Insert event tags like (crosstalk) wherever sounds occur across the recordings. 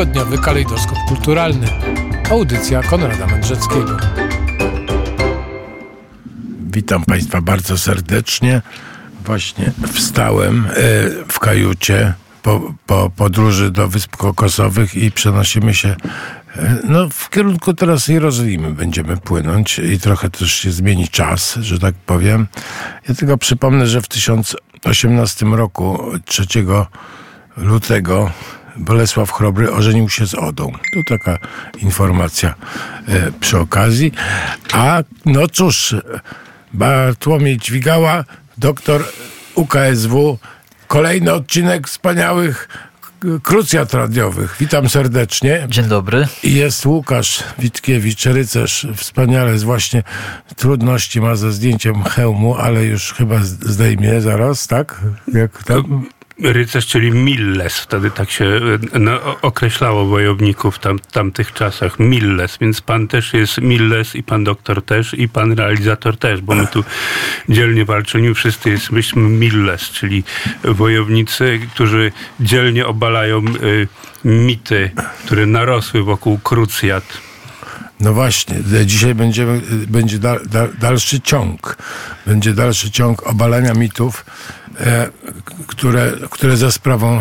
Tygodniowy kalejdoskop kulturalny. Audycja Konrada Mędrzeckiego. Witam Państwa bardzo serdecznie. Właśnie wstałem e, w kajucie po, po podróży do Wysp Kokosowych i przenosimy się e, no, w kierunku teraz Jerozolimy będziemy płynąć i trochę też się zmieni czas, że tak powiem. Ja tylko przypomnę, że w 1018 roku, 3 lutego, Bolesław Chrobry ożenił się z Odą. To taka informacja e, przy okazji. A no cóż, Bartłomiej Dźwigała, doktor UKSW. Kolejny odcinek wspaniałych krucjat radiowych. Witam serdecznie. Dzień dobry. Jest Łukasz Witkiewicz, rycerz. Wspaniale, jest właśnie trudności ma ze zdjęciem hełmu, ale już chyba zdejmie zaraz, tak? Jak tam? Rycerz, czyli Milles, wtedy tak się e, no, określało wojowników tam, tamtych czasach, Milles, więc pan też jest Milles i pan doktor też i pan realizator też, bo my tu dzielnie walczymy, wszyscy jesteśmy Milles, czyli wojownicy, którzy dzielnie obalają y, mity, które narosły wokół krucjat. No właśnie, dzisiaj będziemy, będzie da, da, dalszy ciąg. Będzie dalszy ciąg obalania mitów, e, które, które za sprawą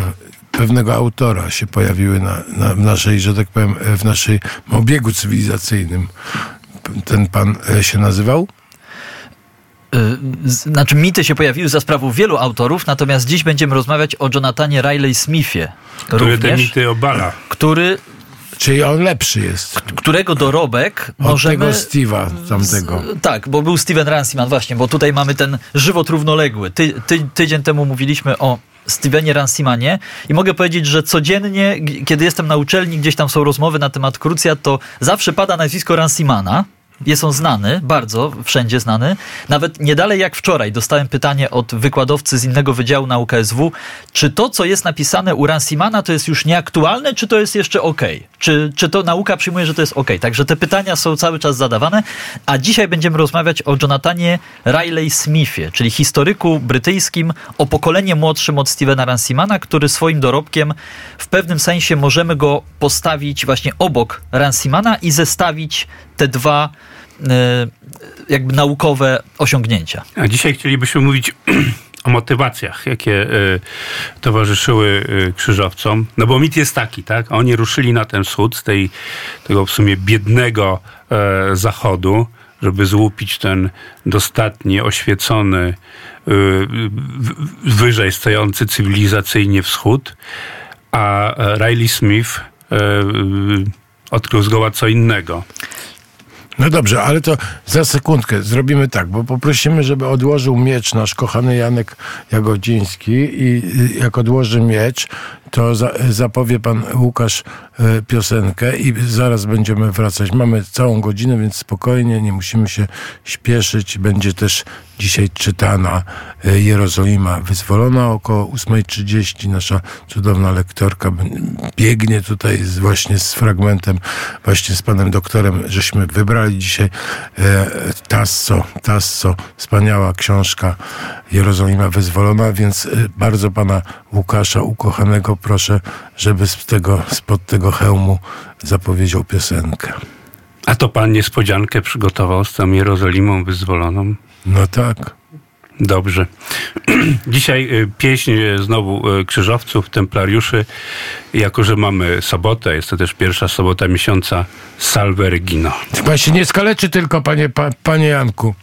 pewnego autora się pojawiły na, na, w naszej, że tak powiem, w naszym obiegu cywilizacyjnym. Ten pan e, się nazywał? Znaczy, mity się pojawiły za sprawą wielu autorów, natomiast dziś będziemy rozmawiać o Jonathanie Riley Smithie. Który również, te mity obala. Który Czyli on lepszy jest. Którego dorobek Od możemy... tego Steve'a tamtego. Tak, bo był Steven Ranciman właśnie, bo tutaj mamy ten żywot równoległy. Ty, ty, tydzień temu mówiliśmy o Stevenie Rancimanie i mogę powiedzieć, że codziennie, kiedy jestem na uczelni, gdzieś tam są rozmowy na temat krucjat, to zawsze pada nazwisko Rancimana jest on znany, bardzo, wszędzie znany. Nawet nie dalej jak wczoraj dostałem pytanie od wykładowcy z innego wydziału na UKSW, czy to, co jest napisane u Rancimana, to jest już nieaktualne, czy to jest jeszcze ok? Czy, czy to nauka przyjmuje, że to jest ok? Także te pytania są cały czas zadawane. A dzisiaj będziemy rozmawiać o Jonathanie Riley Smithie, czyli historyku brytyjskim o pokolenie młodszym od Stevena Rancimana, który swoim dorobkiem w pewnym sensie możemy go postawić właśnie obok Rancimana i zestawić te dwa e, jakby naukowe osiągnięcia. A dzisiaj chcielibyśmy mówić (clears throat) o motywacjach, jakie y, towarzyszyły y, krzyżowcom. No bo mit jest taki, tak? Oni ruszyli na ten wschód z tej, tego w sumie biednego zachodu, żeby złupić ten dostatni, oświecony, wyżej stojący cywilizacyjnie wschód. A Riley Smith odkrył zgoła co innego. No dobrze, ale to za sekundkę zrobimy tak, bo poprosimy, żeby odłożył miecz nasz kochany Janek Jagodziński i jak odłoży miecz, to za, zapowie pan Łukasz e, piosenkę i zaraz będziemy wracać. Mamy całą godzinę, więc spokojnie, nie musimy się śpieszyć. Będzie też dzisiaj czytana e, Jerozolima wyzwolona około 8.30. Nasza cudowna lektorka biegnie tutaj z, właśnie z fragmentem, właśnie z panem doktorem, żeśmy wybrali dzisiaj e, Tasso, Tasso, wspaniała książka Jerozolima wyzwolona, więc e, bardzo pana Łukasza ukochanego proszę, żeby z tego, spod tego hełmu zapowiedział piosenkę. A to pan niespodziankę przygotował z tą Jerozolimą wyzwoloną? No tak. Dobrze. (clears throat) Dzisiaj y, pieśń y, znowu y, krzyżowców, templariuszy. Jako, że mamy sobotę, jest to też pierwsza sobota miesiąca Salve Regino. Chyba się nie skaleczy tylko, panie, pa, panie Janku.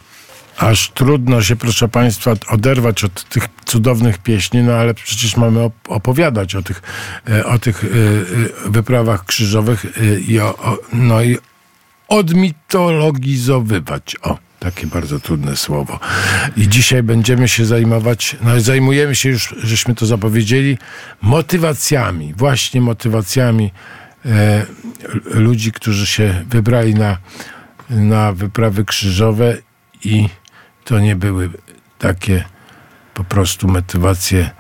Aż trudno się, proszę Państwa, oderwać od tych cudownych pieśni, no ale przecież mamy opowiadać o tych, o tych wyprawach krzyżowych i, o, no i odmitologizowywać. O, takie bardzo trudne słowo. I dzisiaj będziemy się zajmować, no zajmujemy się już, żeśmy to zapowiedzieli, motywacjami, właśnie motywacjami e, ludzi, którzy się wybrali na, na wyprawy krzyżowe i to nie były takie po prostu motywacje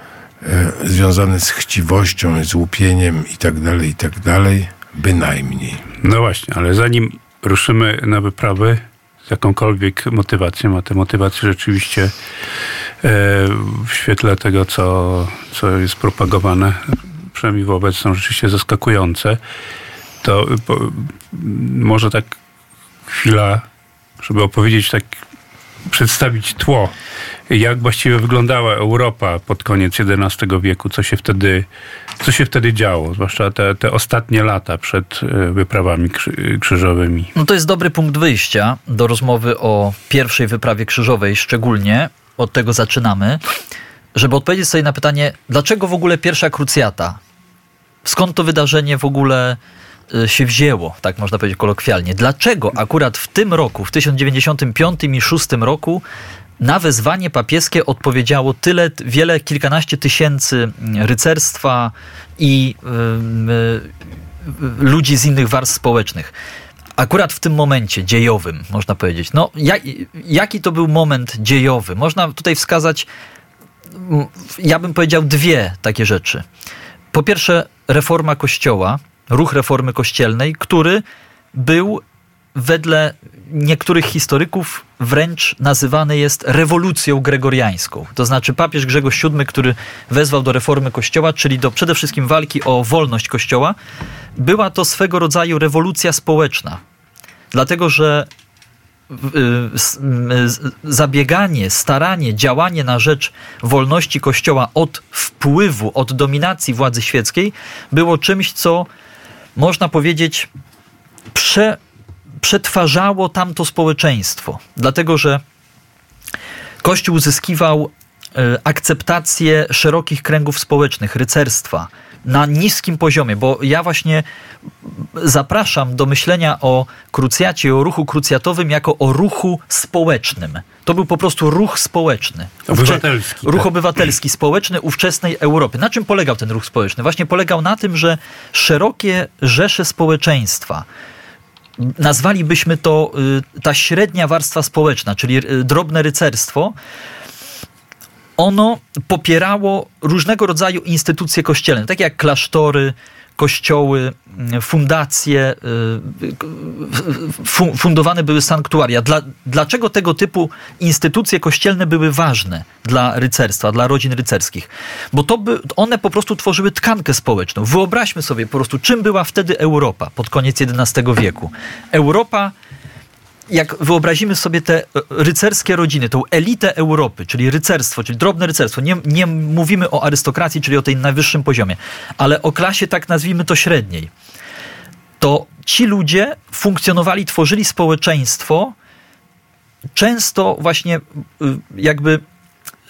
e, związane z chciwością, z łupieniem i tak dalej, i tak dalej, bynajmniej. No właśnie, ale zanim ruszymy na wyprawy z jakąkolwiek motywacją, a te motywacje rzeczywiście e, w świetle tego, co, co jest propagowane przynajmniej wobec, są rzeczywiście zaskakujące. To po, może tak chwila, żeby opowiedzieć tak, przedstawić tło, jak właściwie wyglądała Europa pod koniec XI wieku, co się wtedy, co się wtedy działo, zwłaszcza te, te ostatnie lata przed e, wyprawami krzy, krzyżowymi. No to jest dobry punkt wyjścia do rozmowy o pierwszej wyprawie krzyżowej, szczególnie od tego zaczynamy, żeby odpowiedzieć sobie na pytanie, dlaczego w ogóle pierwsza krucjata? Skąd to wydarzenie w ogóle się wzięło, tak można powiedzieć kolokwialnie. Dlaczego akurat w tym roku, w 1095 i 6 roku na wezwanie papieskie odpowiedziało tyle, wiele, kilkanaście tysięcy rycerstwa i y, y, ludzi z innych warstw społecznych. Akurat w tym momencie dziejowym, można powiedzieć. No, jak, jaki to był moment dziejowy? Można tutaj wskazać, ja bym powiedział, dwie takie rzeczy. Po pierwsze, reforma Kościoła, ruch reformy kościelnej, który był wedle niektórych historyków wręcz nazywany jest rewolucją gregoriańską. To znaczy papież Grzegorz VII, który wezwał do reformy Kościoła, czyli do przede wszystkim walki o wolność Kościoła, była to swego rodzaju rewolucja społeczna. Dlatego, że zabieganie, staranie, działanie na rzecz wolności Kościoła od wpływu, od dominacji władzy świeckiej było czymś, co można powiedzieć prze, przetwarzało tamto społeczeństwo. Dlatego, że Kościół uzyskiwał e, akceptację szerokich kręgów społecznych, rycerstwa, na niskim poziomie, bo ja właśnie zapraszam do myślenia o krucjacie, o ruchu krucjatowym jako o ruchu społecznym. To był po prostu ruch społeczny. Obywatelski. Ruch tak. obywatelski, społeczny ówczesnej Europy. Na czym polegał ten ruch społeczny? Właśnie polegał na tym, że szerokie rzesze społeczeństwa, nazwalibyśmy to y, ta średnia warstwa społeczna, czyli y, drobne rycerstwo, ono popierało różnego rodzaju instytucje kościelne, takie jak klasztory, kościoły, fundacje, y, fundowane były sanktuaria. Dla, dlaczego tego typu instytucje kościelne były ważne dla rycerstwa, dla rodzin rycerskich? Bo to by, one po prostu tworzyły tkankę społeczną. Wyobraźmy sobie po prostu, czym była wtedy Europa pod koniec XI wieku. Europa jak wyobrazimy sobie te e, rycerskie rodziny, tą elitę Europy, czyli rycerstwo, czyli drobne rycerstwo, nie, nie mówimy o arystokracji, czyli o tej najwyższym poziomie, ale o klasie, tak nazwijmy to średniej, to ci ludzie funkcjonowali, tworzyli społeczeństwo, często właśnie y, jakby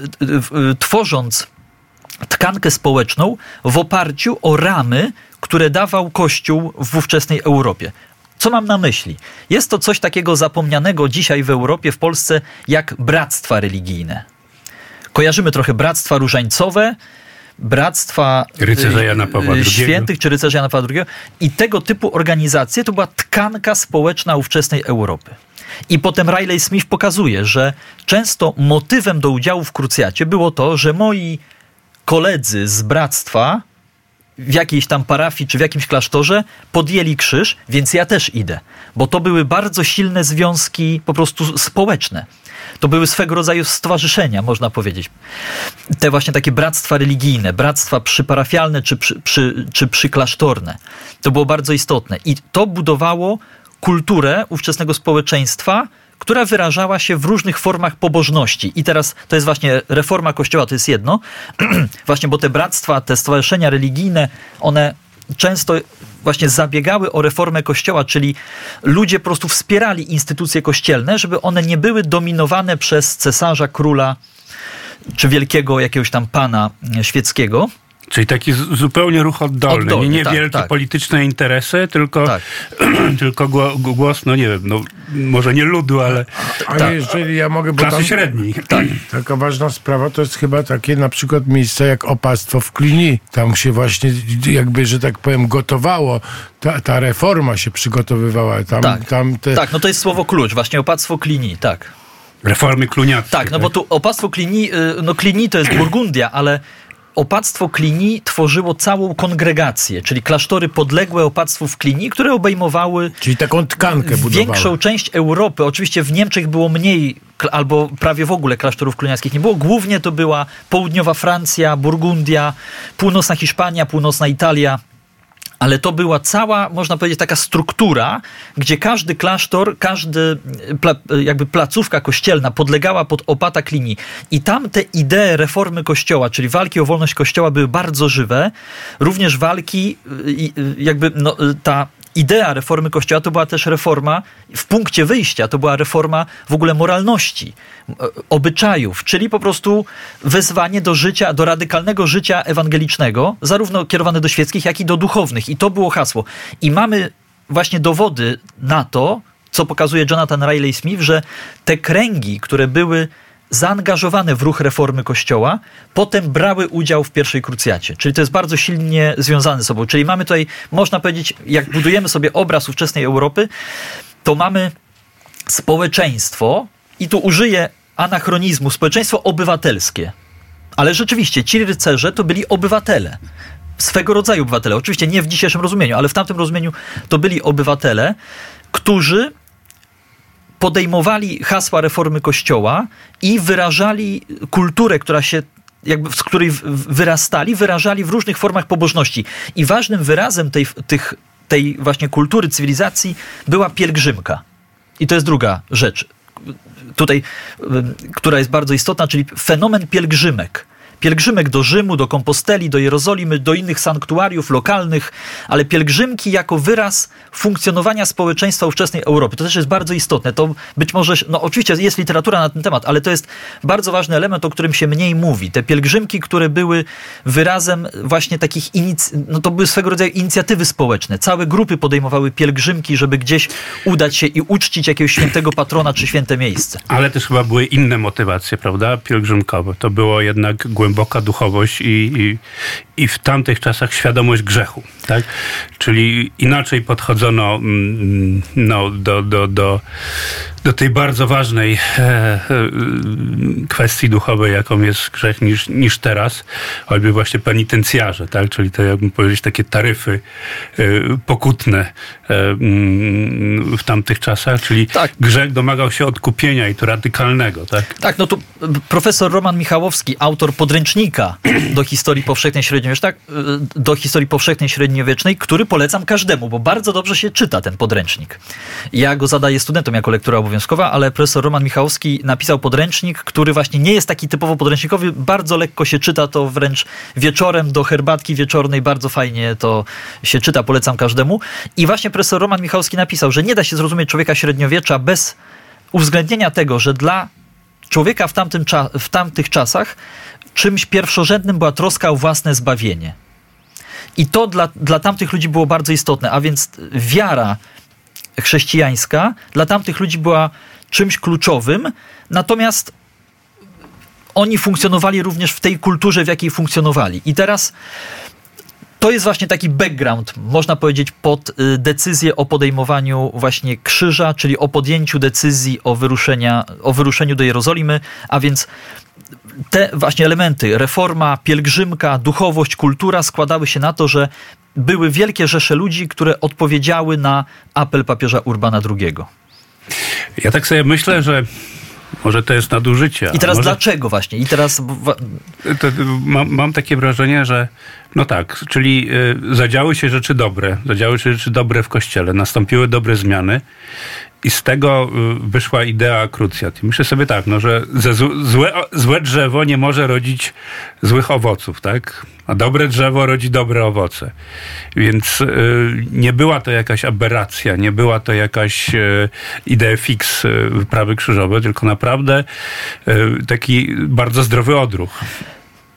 y, y, tworząc tkankę społeczną w oparciu o ramy, które dawał Kościół w ówczesnej Europie. Co mam na myśli? Jest to coś takiego zapomnianego dzisiaj w Europie, w Polsce, jak bractwa religijne. Kojarzymy trochę bractwa różańcowe, bractwa Rycerza Jana Pawła II. świętych czy rycerza Jana Pawła II i tego typu organizacje to była tkanka społeczna ówczesnej Europy. I potem Riley Smith pokazuje, że często motywem do udziału w krucjacie było to, że moi koledzy z bractwa w jakiejś tam parafii czy w jakimś klasztorze podjęli krzyż, więc ja też idę. Bo to były bardzo silne związki po prostu społeczne. To były swego rodzaju stowarzyszenia, można powiedzieć. Te właśnie takie bractwa religijne, bractwa przyparafialne czy, przy, przy, czy przyklasztorne. To było bardzo istotne. I to budowało kulturę ówczesnego społeczeństwa, która wyrażała się w różnych formach pobożności. I teraz to jest właśnie reforma Kościoła, to jest jedno, (clears throat) właśnie, bo te bractwa, te stowarzyszenia religijne, one często właśnie zabiegały o reformę Kościoła, czyli ludzie po prostu wspierali instytucje kościelne, żeby one nie były dominowane przez cesarza, króla czy wielkiego jakiegoś tam pana świeckiego, Czyli taki zupełnie ruch oddolny. Oddolny, nie tak, wielkie tak. polityczne interesy, tylko, Tak. (clears throat) tylko gło- głos, no nie wiem, no, może nie ludu, ale Ale Tak. jeżeli ja mogę... Bo klasy tam, średniej. (clears throat) Taka ważna sprawa to jest chyba takie na przykład miejsce jak opactwo w Klini. Tam się właśnie jakby, że tak powiem, gotowało. Ta, ta reforma się przygotowywała. Tam, Tak. tam te, Tak, no to jest słowo klucz, właśnie opactwo klini, tak. Reformy kluniackie. Tak, no bo tu opactwo Klini, y, no Klini to jest Burgundia, ale opactwo Klini tworzyło całą kongregację, czyli klasztory podległe opactwu w Klini, które obejmowały Czyli taką tkankę budowały. większą część Europy. Oczywiście w Niemczech było mniej albo prawie w ogóle klasztorów kloniackich nie było. Głównie to była południowa Francja, Burgundia, północna Hiszpania, północna Italia. Ale to była cała, można powiedzieć, taka struktura, gdzie każdy klasztor, każdy pla, jakby placówka kościelna podlegała pod opata klini. I tam te idee reformy kościoła, czyli walki o wolność kościoła były bardzo żywe. Również walki, y, jakby no, ta idea reformy Kościoła to była też reforma, w punkcie wyjścia to była reforma w ogóle moralności, e, obyczajów, czyli po prostu wezwanie do życia, do radykalnego życia ewangelicznego, zarówno kierowane do świeckich, jak i do duchownych. I to było hasło. I mamy właśnie dowody na to, co pokazuje Jonathan Riley Smith, że te kręgi, które były zaangażowane w ruch reformy Kościoła, potem brały udział w pierwszej krucjacie. Czyli to jest bardzo silnie związane ze sobą. Czyli mamy tutaj, można powiedzieć, jak budujemy sobie obraz ówczesnej Europy, to mamy społeczeństwo, i tu użyję anachronizmu, społeczeństwo obywatelskie. Ale rzeczywiście, ci rycerze to byli obywatele. Swego rodzaju obywatele. Oczywiście nie w dzisiejszym rozumieniu, ale w tamtym rozumieniu to byli obywatele, którzy podejmowali hasła reformy Kościoła i wyrażali kulturę, która się jakby z której wyrastali, wyrażali w różnych formach pobożności. I ważnym wyrazem tej, tych, tej właśnie kultury, cywilizacji była pielgrzymka. I to jest druga rzecz, tutaj, która jest bardzo istotna, czyli fenomen pielgrzymek pielgrzymek do Rzymu, do Komposteli, do Jerozolimy, do innych sanktuariów lokalnych, ale pielgrzymki jako wyraz funkcjonowania społeczeństwa ówczesnej Europy. To też jest bardzo istotne. To być może, no oczywiście jest literatura na ten temat, ale to jest bardzo ważny element, o którym się mniej mówi. Te pielgrzymki, które były wyrazem właśnie takich, inic- no to były swego rodzaju inicjatywy społeczne. Całe grupy podejmowały pielgrzymki, żeby gdzieś udać się i uczcić jakiegoś świętego patrona czy święte miejsce. Ale też chyba były inne motywacje, prawda? Pielgrzymkowe. To było jednak głębokie głęboka duchowość i, i, i w tamtych czasach świadomość grzechu. Tak? Czyli inaczej podchodzono mm, no, do, do, do, do tej bardzo ważnej e, e, kwestii duchowej, jaką jest grzech, niż, niż teraz, choćby właśnie penitencjarze, tak? czyli to jakbym powiedzieć takie taryfy e, pokutne e, mm, w tamtych czasach, czyli tak. grzech domagał się odkupienia i to radykalnego. Tak, tak no tu profesor Roman Michałowski, autor podręcznika do historii powszechnej średniowiecznej, tak, e, do historii powszechnej średniowiecznej, który polecam każdemu, bo bardzo dobrze się czyta ten podręcznik. Ja go zadaję studentom jako lektura obowiązkowa obowiązkowa, ale profesor Roman Michałowski napisał podręcznik, który właśnie nie jest taki typowo podręcznikowy, bardzo lekko się czyta to wręcz wieczorem do herbatki wieczornej, bardzo fajnie to się czyta, polecam każdemu. I właśnie profesor Roman Michałowski napisał, że nie da się zrozumieć człowieka średniowiecza bez uwzględnienia tego, że dla człowieka w, tamtym w tamtych czasach czymś pierwszorzędnym była troska o własne zbawienie. I to dla, dla tamtych ludzi było bardzo istotne, a więc wiara chrześcijańska. Dla tamtych ludzi była czymś kluczowym, natomiast oni funkcjonowali również w tej kulturze, w jakiej funkcjonowali. I teraz to jest właśnie taki background, można powiedzieć, pod y, decyzję o podejmowaniu właśnie krzyża, czyli o podjęciu decyzji o, wyruszenia, o wyruszeniu do Jerozolimy, a więc te właśnie elementy, reforma, pielgrzymka, duchowość, kultura składały się na to, że były wielkie rzesze ludzi, które odpowiedziały na apel papieża Urbana II. Ja tak sobie myślę, że może to jest nadużycie. I teraz może... dlaczego właśnie? I teraz... Mam, mam, takie wrażenie, że no tak, czyli y, zadziały się rzeczy dobre, zadziały się rzeczy dobre w Kościele, nastąpiły dobre zmiany i z tego y, wyszła idea krucjat. I myślę sobie tak, no, że złe, złe drzewo nie może rodzić złych owoców, tak? A dobre drzewo rodzi dobre owoce. Więc y, nie była to jakaś aberracja, nie była to jakaś y, idea fix y, wyprawy krzyżowe, tylko naprawdę y, taki bardzo zdrowy odruch.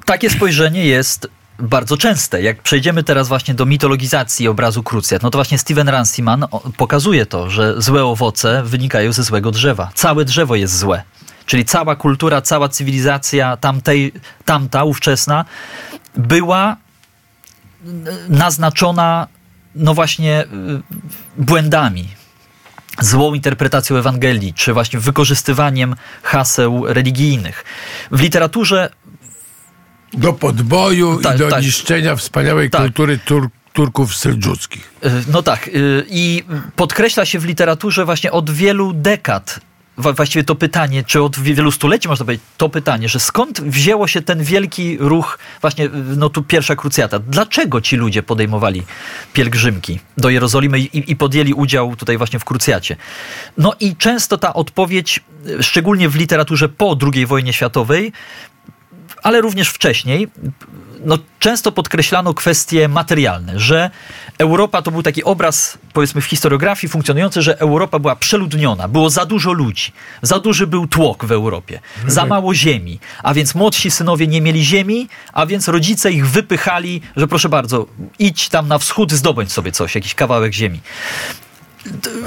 Takie spojrzenie jest bardzo częste. Jak przejdziemy teraz właśnie do mitologizacji obrazu krucjat, no to właśnie Steven Ranciman pokazuje to, że złe owoce wynikają ze złego drzewa. Całe drzewo jest złe. Czyli cała kultura, cała cywilizacja tamtej, tamta, ówczesna, była naznaczona no właśnie y, błędami, złą interpretacją Ewangelii, czy właśnie wykorzystywaniem haseł religijnych. W literaturze do podboju tak, i do tak. niszczenia wspaniałej tak. kultury Tur Turków seldżuckich. Y, no tak. Y, I podkreśla się w literaturze właśnie od wielu dekad właściwie to pytanie, czy od wielu stuleci można powiedzieć, to pytanie, że skąd wzięło się ten wielki ruch, właśnie no tu pierwsza krucjata. Dlaczego ci ludzie podejmowali pielgrzymki do Jerozolimy i, i podjęli udział tutaj właśnie w krucjacie? No i często ta odpowiedź, szczególnie w literaturze po II wojnie światowej, ale również wcześniej, no, często podkreślano kwestie materialne, że Europa to był taki obraz, powiedzmy w historiografii funkcjonujący, że Europa była przeludniona, było za dużo ludzi, za duży był tłok w Europie, za mało ziemi, a więc młodsi synowie nie mieli ziemi, a więc rodzice ich wypychali, że proszę bardzo, idź tam na wschód, zdobądź sobie coś, jakiś kawałek ziemi.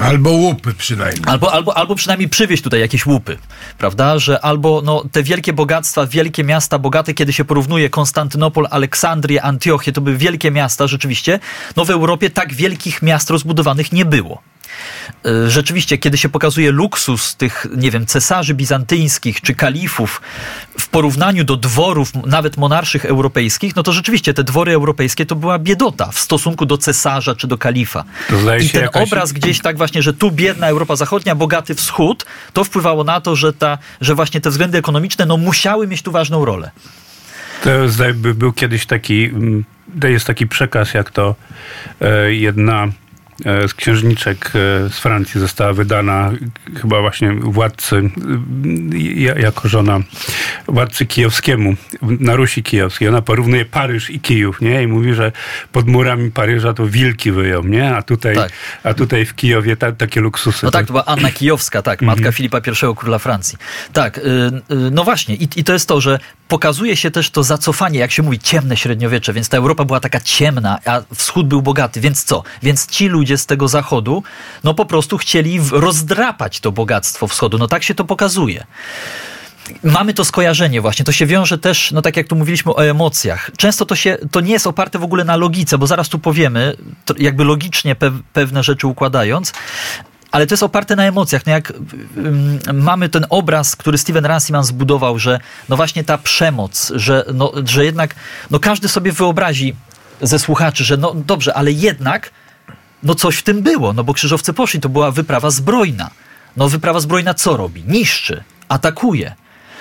Albo łupy przynajmniej. Albo, albo, albo przynajmniej przywieźć tutaj jakieś łupy, prawda? Że albo no, te wielkie bogactwa, wielkie miasta bogate, kiedy się porównuje Konstantynopol, Aleksandrię, Antiochię, to były wielkie miasta rzeczywiście. No w Europie tak wielkich miast rozbudowanych nie było. Y, Rzeczywiście, kiedy się pokazuje luksus tych, nie wiem, cesarzy bizantyjskich czy kalifów w porównaniu do dworów, nawet monarszych europejskich, no to rzeczywiście te dwory europejskie to była biedota w stosunku do cesarza czy do kalifa. I ten jakaś- obraz gdzieś tak właśnie, że tu biedna Europa Zachodnia, bogaty wschód, to wpływało na to, że, ta, że właśnie te względy ekonomiczne no, musiały mieć tu ważną rolę. To zdaje, by był kiedyś taki, mm, jest taki przekaz, jak to e, jedna z księżniczek e, z Francji została wydana chyba właśnie władcy, ja- jako żona władcy kijowskiemu na Rusi Kijowskiej. Ona porównuje Paryż i Kijów, nie? I mówi, że pod murami Paryża to wilki wyją, nie? A tutaj, Tak. a tutaj w Kijowie ta, takie luksusy. No tak, to była Anna Kijowska, tak, matka Filipa I, króla Francji. Tak, y, y, no właśnie, i, i to jest to, że pokazuje się też to zacofanie, jak się mówi, ciemne średniowiecze, więc ta Europa była taka ciemna, a wschód był bogaty, więc co? Więc ci ludzie z tego zachodu, no po prostu chcieli rozdrapać to bogactwo wschodu, no tak się to pokazuje. Mamy to skojarzenie właśnie, to się wiąże też, no tak jak tu mówiliśmy o emocjach. Często to się, to nie jest oparte w ogóle na logice, bo zaraz tu powiemy, jakby logicznie pe pewne rzeczy układając, ale to jest oparte na emocjach. No jak ym, mamy ten obraz, który Steven Ranciman zbudował, że no właśnie ta przemoc, że, no, że jednak no każdy sobie wyobrazi ze słuchaczy, że no dobrze, ale jednak no coś w tym było, no bo krzyżowcy poszli, to była wyprawa zbrojna. No wyprawa zbrojna co robi? Niszczy, atakuje.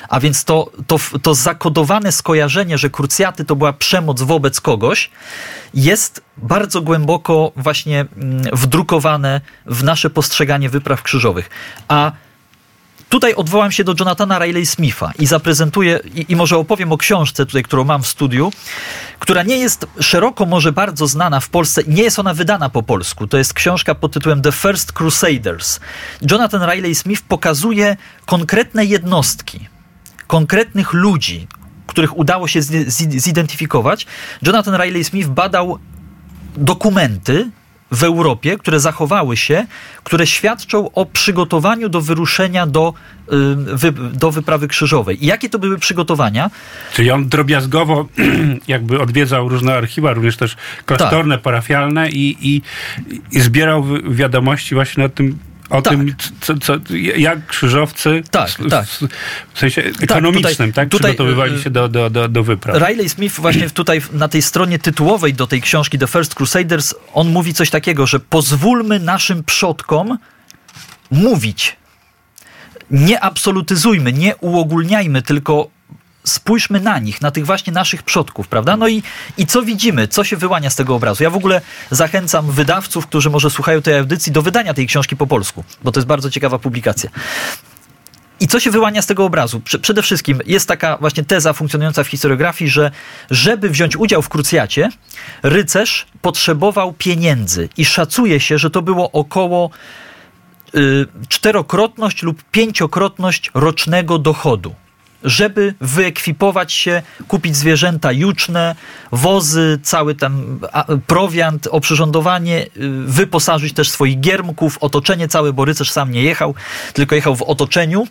A więc to, to, to zakodowane skojarzenie, że krucjaty to była przemoc wobec kogoś, jest bardzo głęboko właśnie mm, wdrukowane w nasze postrzeganie wypraw krzyżowych. A Tutaj odwołam się do Jonathana Riley Smitha i zaprezentuję, i, i może opowiem o książce tutaj, którą mam w studiu, która nie jest szeroko, może bardzo znana w Polsce, nie jest ona wydana po polsku. To jest książka pod tytułem The First Crusaders. Jonathan Riley Smith pokazuje konkretne jednostki, konkretnych ludzi, których udało się zi- zi- zidentyfikować. Jonathan Riley Smith badał dokumenty w Europie, które zachowały się, które świadczą o przygotowaniu do wyruszenia do, y, wy, do wyprawy krzyżowej. I jakie to były przygotowania? Czyli on drobiazgowo (clears throat) jakby odwiedzał różne archiwa, również też klasztorne, Tak. parafialne i, i, i zbierał wi- wiadomości właśnie o tym, o Tak. tym co, co, jak krzyżowcy Tak, w, tak. w, sensie ekonomicznym tak, tutaj, przygotowywali y, się do, do, do, do wypraw. Riley Smith właśnie tutaj na tej stronie tytułowej do tej książki The First Crusaders, on mówi coś takiego, że pozwólmy naszym przodkom mówić. Nie absolutyzujmy, nie uogólniajmy, tylko spójrzmy na nich, na tych właśnie naszych przodków, prawda? No i, i co widzimy, co się wyłania z tego obrazu? Ja w ogóle zachęcam wydawców, którzy może słuchają tej audycji, do wydania tej książki po polsku, bo to jest bardzo ciekawa publikacja. I co się wyłania z tego obrazu? Prze- Przede wszystkim jest taka właśnie teza funkcjonująca w historiografii, że żeby wziąć udział w krucjacie, rycerz potrzebował pieniędzy i szacuje się, że to było około y, czterokrotność lub pięciokrotność rocznego dochodu. Żeby wyekwipować się, kupić zwierzęta juczne, wozy, cały a, prowiant, oprzyrządowanie, y, wyposażyć też swoich giermków, otoczenie całe, bo rycerz sam nie jechał, tylko jechał w otoczeniu.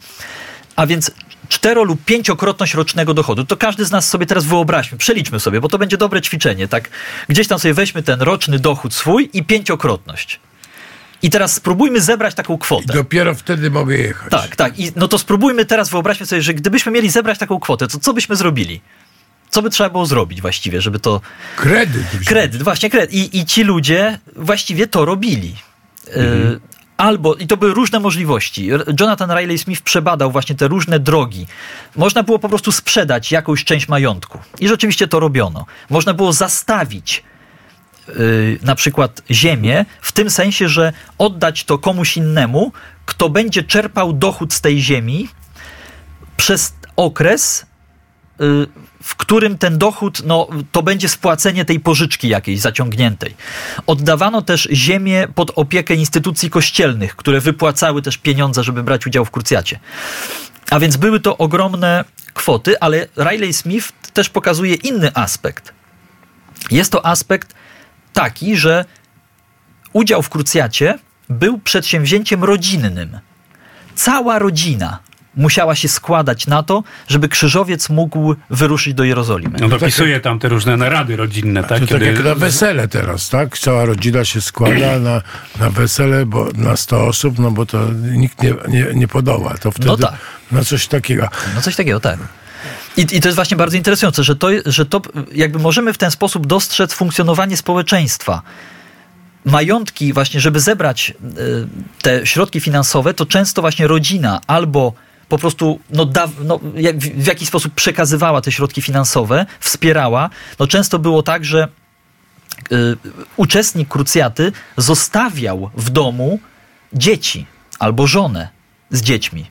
A więc cztero lub pięciokrotność rocznego dochodu. To każdy z nas sobie teraz wyobraźmy, przeliczmy sobie, bo to będzie dobre ćwiczenie, tak? Gdzieś tam sobie weźmy ten roczny dochód swój i pięciokrotność. I teraz spróbujmy zebrać taką I kwotę. dopiero wtedy mogę jechać. Tak, tak. I no to spróbujmy teraz, wyobraźmy sobie, że gdybyśmy mieli zebrać taką kwotę, to co byśmy zrobili? Co by trzeba było zrobić właściwie, żeby to... Kredyt. Kredyt, właśnie kredyt. I, i ci ludzie właściwie to robili. Y, albo, i to były różne możliwości, Jonathan Riley Smith przebadał właśnie te różne drogi. Można było po prostu sprzedać jakąś część majątku. I rzeczywiście to robiono. Można było zastawić na przykład ziemię, w tym sensie, że oddać to komuś innemu, kto będzie czerpał dochód z tej ziemi przez okres, y, w którym ten dochód, no, to będzie spłacenie tej pożyczki jakiejś zaciągniętej. Oddawano też ziemię pod opiekę instytucji kościelnych, które wypłacały też pieniądze, żeby brać udział w krucjacie. A więc były to ogromne kwoty, ale Riley Smith też pokazuje inny aspekt. Jest to aspekt taki, że udział w krucjacie był przedsięwzięciem rodzinnym. Cała rodzina musiała się składać na to, żeby krzyżowiec mógł wyruszyć do Jerozolimy. No dopisuje tam te różne narady rodzinne, tak? To tak jak na wesele teraz, tak? Cała rodzina się składa (clears throat) na, na wesele, bo na 100 osób, no bo to nikt nie, nie, nie podoła. To wtedy No tak. na coś takiego. No coś takiego, tak. I, I to jest właśnie bardzo interesujące, że to, że to jakby możemy w ten sposób dostrzec funkcjonowanie społeczeństwa. Majątki właśnie, żeby zebrać y, te środki finansowe, to często właśnie rodzina albo po prostu no, da, no, w jakiś sposób przekazywała te środki finansowe, wspierała. No często było tak, że y, uczestnik krucjaty zostawiał w domu dzieci albo żonę z dziećmi.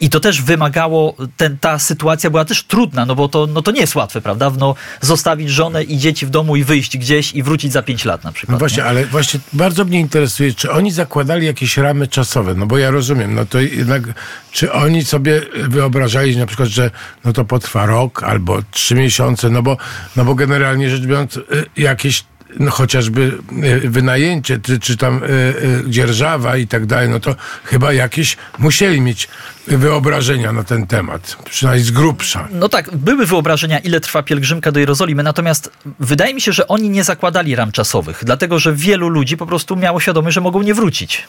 I to też wymagało, ten, ta sytuacja była też trudna, no bo to, no to nie jest łatwe, prawda? No, zostawić żonę i dzieci w domu i wyjść gdzieś i wrócić za pięć lat na przykład. No właśnie, nie? ale właśnie bardzo mnie interesuje, czy oni zakładali jakieś ramy czasowe, no bo ja rozumiem, no to jednak, czy oni sobie wyobrażali na przykład, że no to potrwa rok albo trzy miesiące, no bo, no bo generalnie rzecz biorąc, y, jakieś no chociażby y, wynajęcie, czy, czy tam y, y, dzierżawa i tak dalej, no to chyba jakieś musieli mieć wyobrażenia na ten temat, przynajmniej z grubsza. No tak, były wyobrażenia, ile trwa pielgrzymka do Jerozolimy, natomiast wydaje mi się, że oni nie zakładali ram czasowych, dlatego że wielu ludzi po prostu miało świadomość, że mogą nie wrócić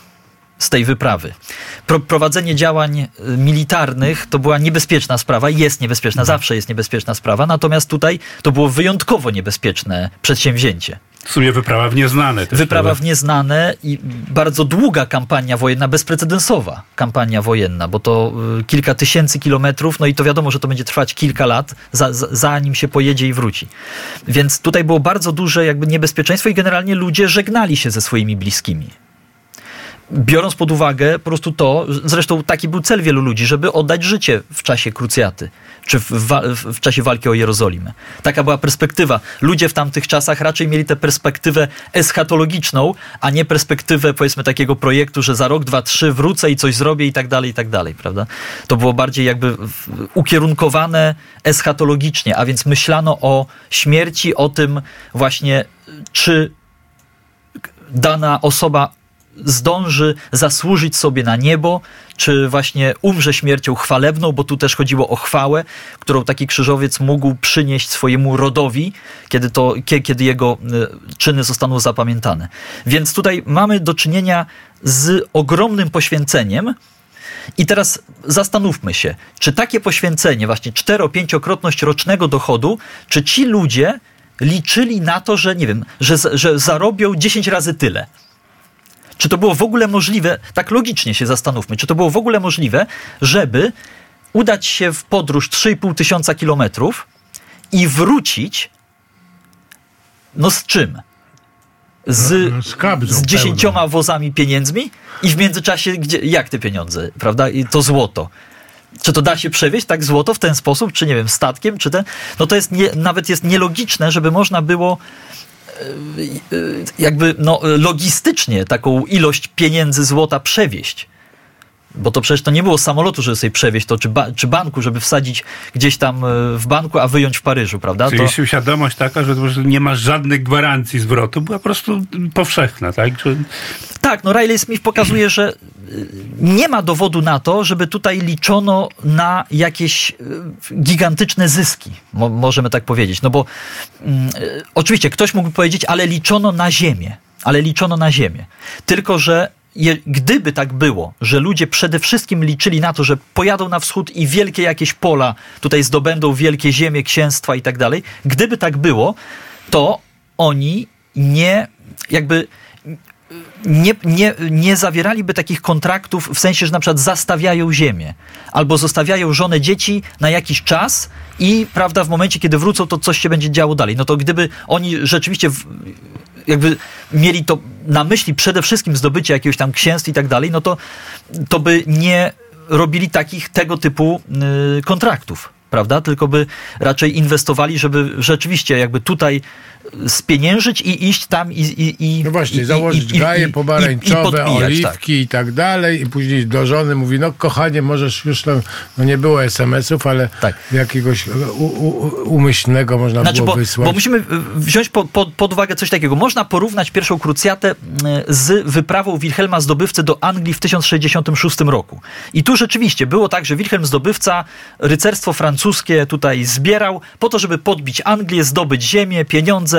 z tej wyprawy. Pro, prowadzenie działań militarnych to była niebezpieczna sprawa, i jest niebezpieczna, zawsze jest niebezpieczna sprawa, natomiast tutaj to było wyjątkowo niebezpieczne przedsięwzięcie. W sumie wyprawa w nieznane. Też Wyprawa w nieznane i bardzo długa kampania wojenna, bezprecedensowa kampania wojenna, bo to y, kilka tysięcy kilometrów, no i to wiadomo, że to będzie trwać kilka lat, za, za, zanim się pojedzie i wróci. Więc tutaj było bardzo duże jakby niebezpieczeństwo i generalnie ludzie żegnali się ze swoimi bliskimi. Biorąc pod uwagę po prostu to, zresztą taki był cel wielu ludzi, żeby oddać życie w czasie krucjaty, czy w, w, czasie walki o Jerozolimę. Taka była perspektywa. Ludzie w tamtych czasach raczej mieli tę perspektywę eschatologiczną, a nie perspektywę powiedzmy takiego projektu, że za rok, dwa, trzy wrócę i coś zrobię i tak dalej, i tak dalej, prawda? To było bardziej jakby ukierunkowane eschatologicznie, a więc myślano o śmierci, o tym właśnie, czy dana osoba zdąży zasłużyć sobie na niebo, czy właśnie umrze śmiercią chwalebną, bo tu też chodziło o chwałę, którą taki krzyżowiec mógł przynieść swojemu rodowi, kiedy, to, kie- kiedy jego y, czyny zostaną zapamiętane. Więc tutaj mamy do czynienia z ogromnym poświęceniem, i teraz zastanówmy się, czy takie poświęcenie, właśnie cztero-pięciokrotność rocznego dochodu, czy ci ludzie liczyli na to, że nie wiem, że, że zarobią 10 razy tyle. Czy to było w ogóle możliwe, tak logicznie się zastanówmy, czy to było w ogóle możliwe, żeby udać się w podróż 3,5 tysiąca kilometrów i wrócić, no z czym? Z, No, z kabzą z dziesięcioma wozami pieniędzmi i w międzyczasie, gdzie, jak te pieniądze, prawda? I to złoto. Czy to da się przewieźć tak złoto w ten sposób, czy nie wiem, statkiem, czy ten? No to jest nie, nawet jest nielogiczne, żeby można było jakby no, logistycznie taką ilość pieniędzy złota przewieźć. Bo to przecież to nie było samolotu, żeby sobie przewieźć to, czy, ba, czy banku, żeby wsadzić gdzieś tam e, w banku, a wyjąć w Paryżu, prawda? Czyli To, świadomość taka, że nie masz żadnych gwarancji zwrotu, była po prostu powszechna, tak? Że Tak, no Riley Smith pokazuje, że y, nie ma dowodu na to, żeby tutaj liczono na jakieś y, gigantyczne zyski, mo możemy tak powiedzieć. No bo mm, oczywiście ktoś mógłby powiedzieć, ale liczono na ziemię, ale liczono na ziemię. Tylko, że gdyby tak było, że ludzie przede wszystkim liczyli na to, że pojadą na wschód i wielkie jakieś pola tutaj zdobędą, wielkie ziemie, księstwa i tak dalej, gdyby tak było, to oni nie jakby nie, nie, nie zawieraliby takich kontraktów w sensie, że na przykład zastawiają ziemię albo zostawiają żonę dzieci na jakiś czas i prawda, w momencie, kiedy wrócą, to coś się będzie działo dalej. No to gdyby oni rzeczywiście w, jakby mieli to na myśli przede wszystkim zdobycie jakiegoś tam księstw i tak dalej, no to, to by nie robili takich tego typu y, kontraktów prawda? Tylko by raczej inwestowali, żeby rzeczywiście jakby tutaj spieniężyć i iść tam i... i, i No właśnie, i, założyć i, gaje pomarańczowe, oliwki tak. i tak dalej i później do żony mówi, no kochanie, możesz już tam, no nie było SMS-ów, ale Tak. jakiegoś u, u, umyślnego można Znaczy, było bo, wysłać. bo musimy y, wziąć pod, pod, pod uwagę coś takiego. Można porównać pierwszą krucjatę y, z wyprawą Wilhelma Zdobywcy do Anglii w 1066 roku. I tu rzeczywiście było tak, że Wilhelm Zdobywca rycerstwo francuskie tutaj zbierał po to, żeby podbić Anglię, zdobyć ziemię, pieniądze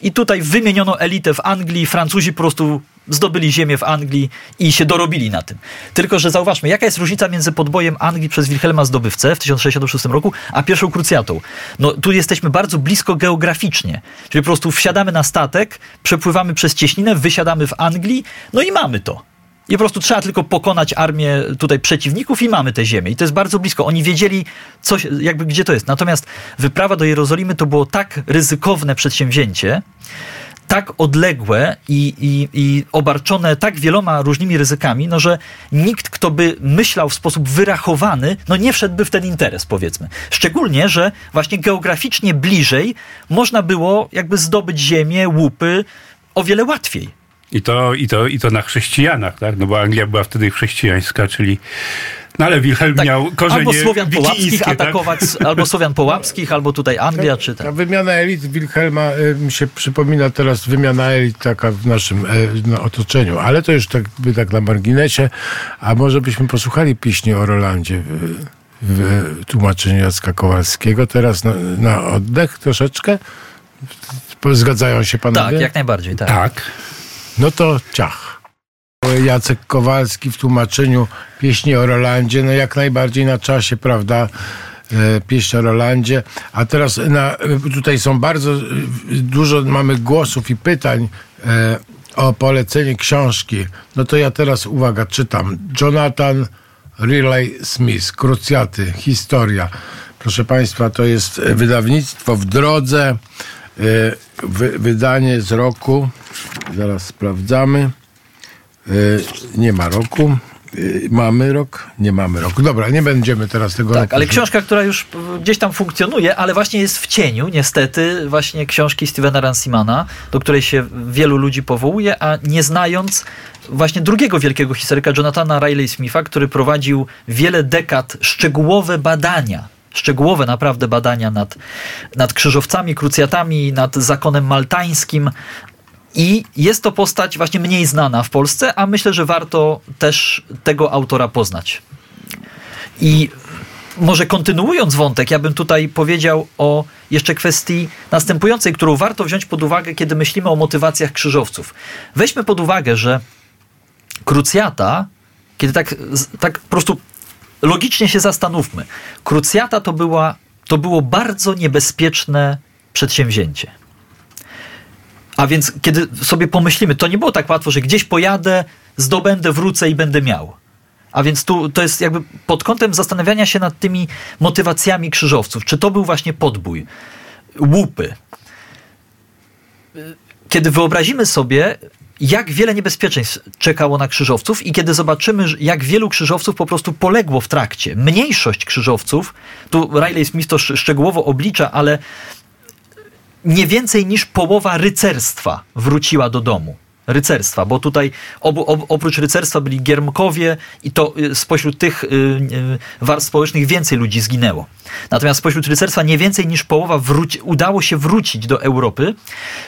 i tutaj wymieniono elitę w Anglii. Francuzi po prostu zdobyli ziemię w Anglii i się dorobili na tym. Tylko, że zauważmy, jaka jest różnica między podbojem Anglii przez Wilhelma Zdobywcę w 1066 roku, a pierwszą krucjatą. No tu jesteśmy bardzo blisko geograficznie. Czyli po prostu wsiadamy na statek, przepływamy przez cieśninę, wysiadamy w Anglii, no i mamy to. I po prostu trzeba tylko pokonać armię tutaj przeciwników i mamy tę ziemię. I to jest bardzo blisko. Oni wiedzieli, coś, jakby gdzie to jest. Natomiast wyprawa do Jerozolimy to było tak ryzykowne przedsięwzięcie, tak odległe i, i, i obarczone tak wieloma różnymi ryzykami, no że nikt, kto by myślał w sposób wyrachowany, no nie wszedłby w ten interes, powiedzmy. Szczególnie, że właśnie geograficznie bliżej można było jakby zdobyć ziemię, łupy o wiele łatwiej. I to, i, to, I to na chrześcijanach, tak? No bo Anglia była wtedy chrześcijańska, czyli... No ale Wilhelm Tak, miał korzenie albo Słowian Połapskich tak? atakować, albo Słowian Połapskich, albo tutaj Anglia, czy Ta ten. wymiana elit Wilhelma y, mi się przypomina teraz wymiana elit taka w naszym no, otoczeniu, ale to już tak, by tak na marginesie. A może byśmy posłuchali pieśni o Rolandzie w, w tłumaczeniu Jacka Kowalskiego. Teraz na, na oddech troszeczkę. Zgadzają się panowie? Tak, jak najbardziej, tak. Tak. No to ciach. Jacek Kowalski w tłumaczeniu pieśni o Rolandzie, no jak najbardziej na czasie, prawda? E, Pieśń o Rolandzie. A teraz na, tutaj są bardzo dużo mamy głosów i pytań e, o polecenie książki. No to ja teraz, uwaga, czytam. Jonathan Riley Smith, Krucjaty, Historia. Proszę Państwa, to jest wydawnictwo w drodze. E, Wy, wydanie z roku. Zaraz sprawdzamy. E, Nie ma roku. E, Mamy rok? Nie mamy roku. Dobra, nie będziemy teraz tego Tak, roku. ale książka, która już gdzieś tam funkcjonuje, ale właśnie jest w cieniu, niestety, właśnie książki Stevena Ransimana, do której się wielu ludzi powołuje, a nie znając właśnie drugiego wielkiego historyka, Jonathana Riley Smitha, który prowadził wiele dekad szczegółowe badania szczegółowe naprawdę badania nad, nad krzyżowcami, krucjatami, nad zakonem maltańskim. I jest to postać właśnie mniej znana w Polsce, a myślę, że warto też tego autora poznać. I może kontynuując wątek, ja bym tutaj powiedział o jeszcze kwestii następującej, którą warto wziąć pod uwagę, kiedy myślimy o motywacjach krzyżowców. Weźmy pod uwagę, że krucjata, kiedy tak, tak po prostu logicznie się zastanówmy, krucjata to, była, to było bardzo niebezpieczne przedsięwzięcie. A więc, kiedy sobie pomyślimy, to nie było tak łatwo, że gdzieś pojadę, zdobędę, wrócę i będę miał. A więc tu to jest jakby pod kątem zastanawiania się nad tymi motywacjami krzyżowców. Czy to był właśnie podbój, łupy? Kiedy wyobrazimy sobie, jak wiele niebezpieczeństw czekało na krzyżowców i kiedy zobaczymy, jak wielu krzyżowców po prostu poległo w trakcie. Mniejszość krzyżowców, tu Riley Smith to szczegółowo oblicza, ale nie więcej niż połowa rycerstwa wróciła do domu. Rycerstwa, bo tutaj obu, ob, oprócz rycerstwa byli giermkowie i to y, spośród tych y, y, warstw społecznych więcej ludzi zginęło. Natomiast spośród rycerstwa nie więcej niż połowa wróci, udało się wrócić do Europy,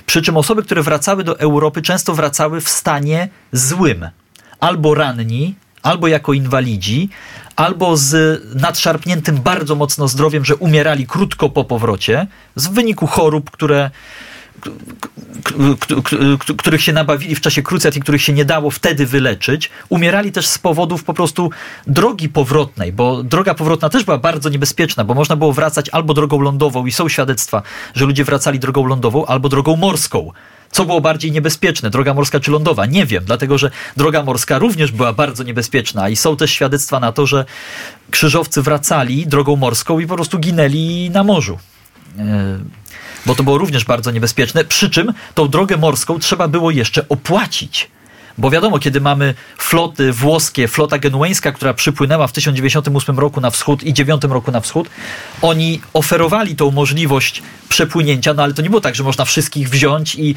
przy czym osoby, które wracały do Europy często wracały w stanie złym. Albo ranni, albo jako inwalidzi, albo z nadszarpniętym bardzo mocno zdrowiem, że umierali krótko po powrocie, z wyniku chorób, które których się nabawili w czasie krucjat i których się nie dało wtedy wyleczyć, umierali też z powodów po prostu drogi powrotnej, bo droga powrotna też była bardzo niebezpieczna, bo można było wracać albo drogą lądową i są świadectwa, że ludzie wracali drogą lądową, albo drogą morską. Co było bardziej niebezpieczne, droga morska czy lądowa? Nie wiem, dlatego że droga morska również była bardzo niebezpieczna i są też świadectwa na to, że krzyżowcy wracali drogą morską i po prostu ginęli na morzu. Bo to było również bardzo niebezpieczne. Przy czym tą drogę morską trzeba było jeszcze opłacić. Bo wiadomo, kiedy mamy floty włoskie, flota genueńska, która przypłynęła w 1098 roku na wschód i 9 roku na wschód, oni oferowali tą możliwość przepłynięcia, no ale to nie było tak, że można wszystkich wziąć i,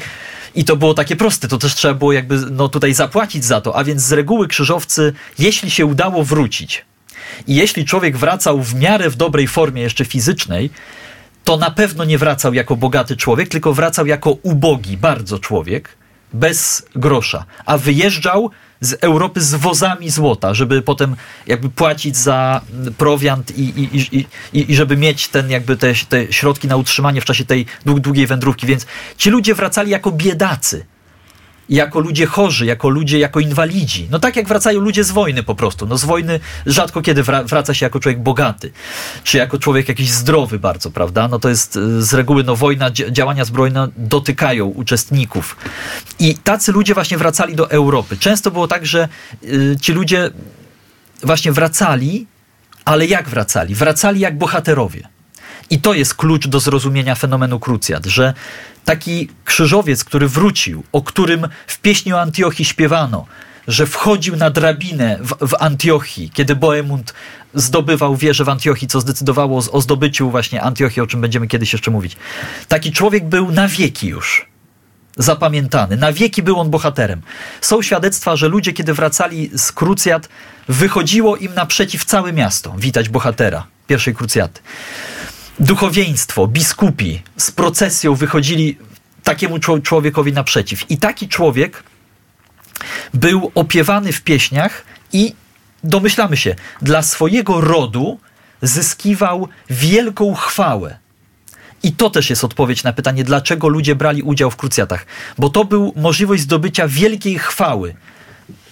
i to było takie proste. To też trzeba było jakby no, tutaj zapłacić za to. A więc z reguły krzyżowcy, jeśli się udało wrócić i jeśli człowiek wracał w miarę w dobrej formie jeszcze fizycznej, to na pewno nie wracał jako bogaty człowiek, tylko wracał jako ubogi bardzo człowiek, bez grosza, a wyjeżdżał z Europy z wozami złota, żeby potem jakby płacić za prowiant i, i, i, i, żeby mieć ten jakby te, te środki na utrzymanie w czasie tej długiej wędrówki. Więc ci ludzie wracali jako biedacy jako ludzie chorzy, jako ludzie, jako inwalidzi. No tak jak wracają ludzie z wojny po prostu. No z wojny rzadko kiedy wraca się jako człowiek bogaty, czy jako człowiek jakiś zdrowy bardzo, prawda? No to jest y, z reguły, no wojna, działania zbrojne dotykają uczestników. I tacy ludzie właśnie wracali do Europy. Często było tak, że y, ci ludzie właśnie wracali, ale jak wracali? Wracali jak bohaterowie. I to jest klucz do zrozumienia fenomenu krucjat, że taki krzyżowiec, który wrócił, o którym w pieśni o Antiochii śpiewano, że wchodził na drabinę w, w Antiochii, kiedy Boemund zdobywał wieżę w Antiochii, co zdecydowało o zdobyciu właśnie Antiochii, o czym będziemy kiedyś jeszcze mówić. Taki człowiek był na wieki już zapamiętany. Na wieki był on bohaterem. Są świadectwa, że ludzie, kiedy wracali z krucjat, wychodziło im naprzeciw całe miasto witać bohatera pierwszej krucjaty duchowieństwo, biskupi z procesją wychodzili takiemu człowiekowi naprzeciw. I taki człowiek był opiewany w pieśniach i domyślamy się, dla swojego rodu zyskiwał wielką chwałę. I to też jest odpowiedź na pytanie, dlaczego ludzie brali udział w krucjatach. Bo to był możliwość zdobycia wielkiej chwały.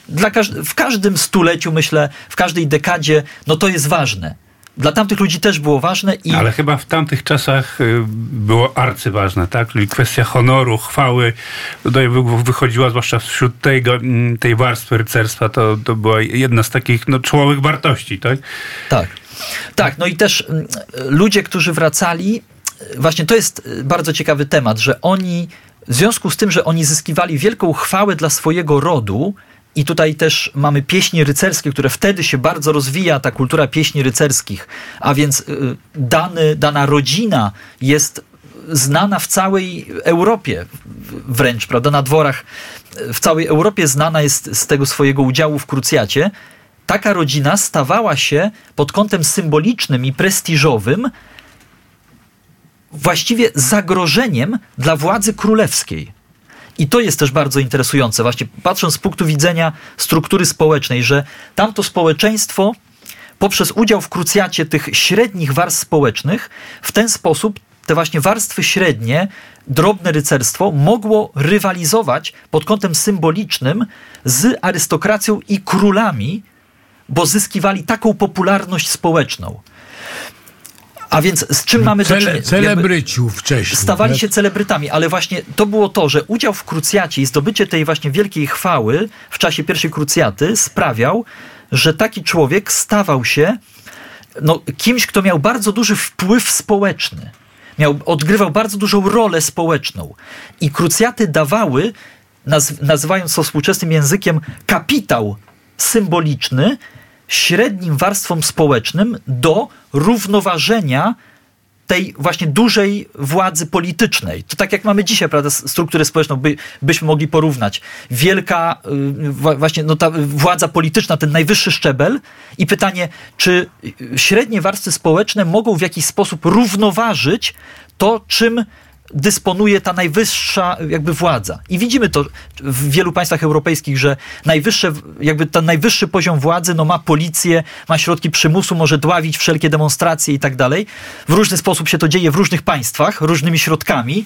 Dla w każdym stuleciu, myślę, w każdej dekadzie, no to jest ważne dla tamtych ludzi też było ważne. I... Ale chyba w tamtych czasach y, było arcyważne, tak? Czyli kwestia honoru, chwały tutaj wychodziła, zwłaszcza wśród tego, mm, tej warstwy rycerstwa, to, to była jedna z takich no, czołowych wartości, tak? Tak. Tak, no i też mm, ludzie, którzy wracali, właśnie to jest y, bardzo ciekawy temat, że oni, w związku z tym, że oni zyskiwali wielką chwałę dla swojego rodu, i tutaj też mamy pieśni rycerskie, które wtedy się bardzo rozwija, ta kultura pieśni rycerskich, a więc y, dany, dana rodzina jest znana w całej Europie wręcz, prawda, na dworach w całej Europie znana jest z tego swojego udziału w krucjacie. Taka rodzina stawała się pod kątem symbolicznym i prestiżowym właściwie zagrożeniem dla władzy królewskiej. I to jest też bardzo interesujące, właśnie patrząc z punktu widzenia struktury społecznej, że tamto społeczeństwo poprzez udział w krucjacie tych średnich warstw społecznych w ten sposób te właśnie warstwy średnie, drobne rycerstwo mogło rywalizować pod kątem symbolicznym z arystokracją i królami, bo zyskiwali taką popularność społeczną. A więc z czym mamy Cele, do czynienia? Celebryciów wcześniej. Stawali tak? się celebrytami, ale właśnie to było to, że udział w krucjacie i zdobycie tej właśnie wielkiej chwały w czasie pierwszej krucjaty sprawiał, że taki człowiek stawał się no, kimś, kto miał bardzo duży wpływ społeczny. Miał, odgrywał bardzo dużą rolę społeczną. I krucjaty dawały, naz, nazywając to współczesnym językiem, kapitał symboliczny, średnim warstwom społecznym do równoważenia tej właśnie dużej władzy politycznej. To tak jak mamy dzisiaj, prawda, strukturę społeczną, by, byśmy mogli porównać. Wielka y, właśnie no, ta władza polityczna, ten najwyższy szczebel i pytanie, czy średnie warstwy społeczne mogą w jakiś sposób równoważyć to, czym dysponuje ta najwyższa jakby władza. I widzimy to w wielu państwach europejskich, że najwyższe, jakby ten najwyższy poziom władzy no, ma policję, ma środki przymusu, może dławić wszelkie demonstracje i tak dalej. W różny sposób się to dzieje w różnych państwach, różnymi środkami.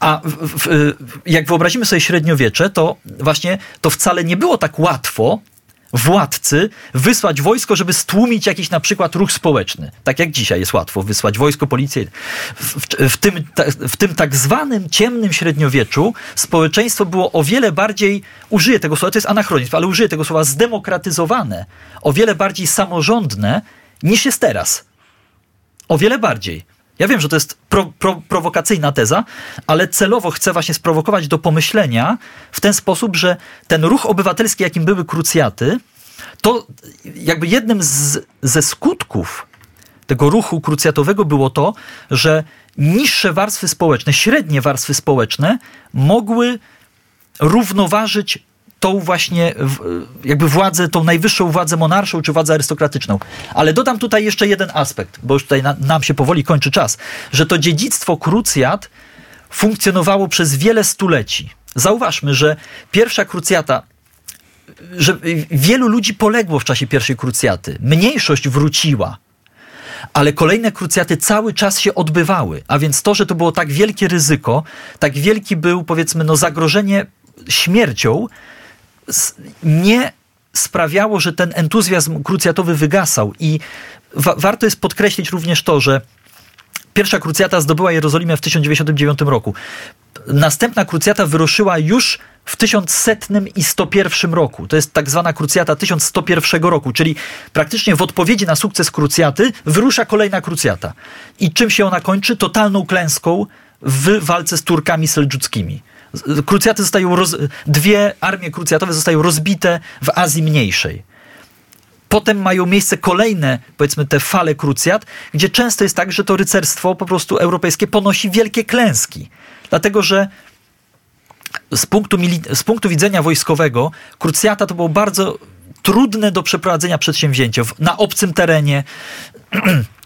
A w, w, jak wyobrazimy sobie średniowiecze, to właśnie to wcale nie było tak łatwo władcy wysłać wojsko, żeby stłumić jakiś na przykład ruch społeczny. Tak jak dzisiaj jest łatwo wysłać wojsko, policję. W, w, w, tym, w tym tak zwanym ciemnym średniowieczu społeczeństwo było o wiele bardziej, użyję tego słowa, to jest anachronizm, ale użyję tego słowa zdemokratyzowane, o wiele bardziej samorządne niż jest teraz. O wiele bardziej. Ja wiem, że to jest pro, pro, prowokacyjna teza, ale celowo chcę właśnie sprowokować do pomyślenia w ten sposób, że ten ruch obywatelski, jakim były krucjaty, to jakby jednym z, ze skutków tego ruchu krucjatowego było to, że niższe warstwy społeczne, średnie warstwy społeczne mogły równoważyć tą właśnie jakby władzę, tą najwyższą władzę monarszą czy władzę arystokratyczną. Ale dodam tutaj jeszcze jeden aspekt, bo już tutaj na, nam się powoli kończy czas, że to dziedzictwo krucjat funkcjonowało przez wiele stuleci. Zauważmy, że pierwsza krucjata że wielu ludzi poległo w czasie pierwszej krucjaty. Mniejszość wróciła, ale kolejne krucjaty cały czas się odbywały. A więc to, że to było tak wielkie ryzyko, tak wielki był, powiedzmy, no, zagrożenie śmiercią, nie sprawiało, że ten entuzjazm krucjatowy wygasał. I wa warto jest podkreślić również to, że pierwsza krucjata zdobyła Jerozolimę w 1099 roku. Następna krucjata wyruszyła już w 1100 i 101 roku. To jest tak zwana krucjata 1101 roku, czyli praktycznie w odpowiedzi na sukces krucjaty wyrusza kolejna krucjata. I czym się ona kończy? Totalną klęską w walce z Turkami seldżuckimi. Krucjaty zostają roz... dwie armie krucjatowe zostają rozbite w Azji Mniejszej. Potem mają miejsce kolejne, powiedzmy, te fale krucjat, gdzie często jest tak, że to rycerstwo po prostu europejskie ponosi wielkie klęski. Dlatego, że z punktu, z punktu widzenia wojskowego krucjata to było bardzo trudne do przeprowadzenia przedsięwzięcie na obcym terenie. (clears throat)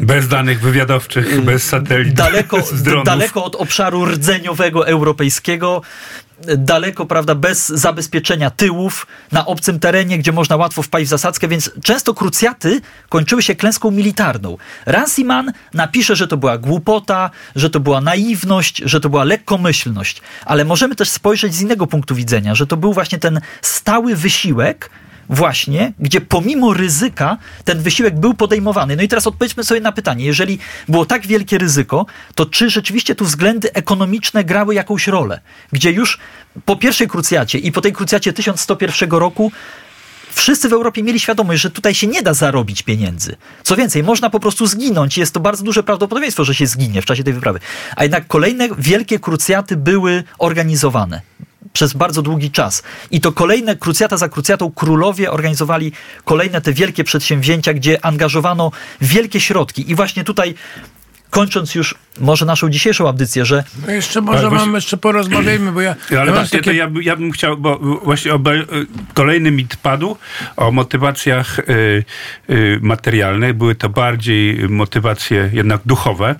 Bez danych wywiadowczych, y, bez satelitów. Daleko, (laughs) daleko od obszaru rdzeniowego europejskiego, daleko, prawda, bez zabezpieczenia tyłów, na obcym terenie, gdzie można łatwo wpaść w zasadzkę, więc często krucjaty kończyły się klęską militarną. Ranciman napisze, że to była głupota, że to była naiwność, że to była lekkomyślność, ale możemy też spojrzeć z innego punktu widzenia, że to był właśnie ten stały wysiłek, właśnie, gdzie pomimo ryzyka ten wysiłek był podejmowany. No i teraz odpowiedzmy sobie na pytanie, jeżeli było tak wielkie ryzyko, to czy rzeczywiście tu względy ekonomiczne grały jakąś rolę? Gdzie już po pierwszej krucjacie i po tej krucjacie 1101 roku wszyscy w Europie mieli świadomość, że tutaj się nie da zarobić pieniędzy. Co więcej, można po prostu zginąć. Jest to bardzo duże prawdopodobieństwo, że się zginie w czasie tej wyprawy. A jednak kolejne wielkie krucjaty były organizowane przez bardzo długi czas. I to kolejne, krucjata za krucjatą, królowie organizowali kolejne te wielkie przedsięwzięcia, gdzie angażowano wielkie środki. I właśnie tutaj kończąc już może naszą dzisiejszą audycję, że... No jeszcze może właśnie... mam, jeszcze porozmawiajmy, bo ja... Ale ja właśnie takie... ja, ja, bym chciał, bo właśnie obe, y, kolejny mit padł o motywacjach y, y, materialnych. Były to bardziej motywacje jednak duchowe,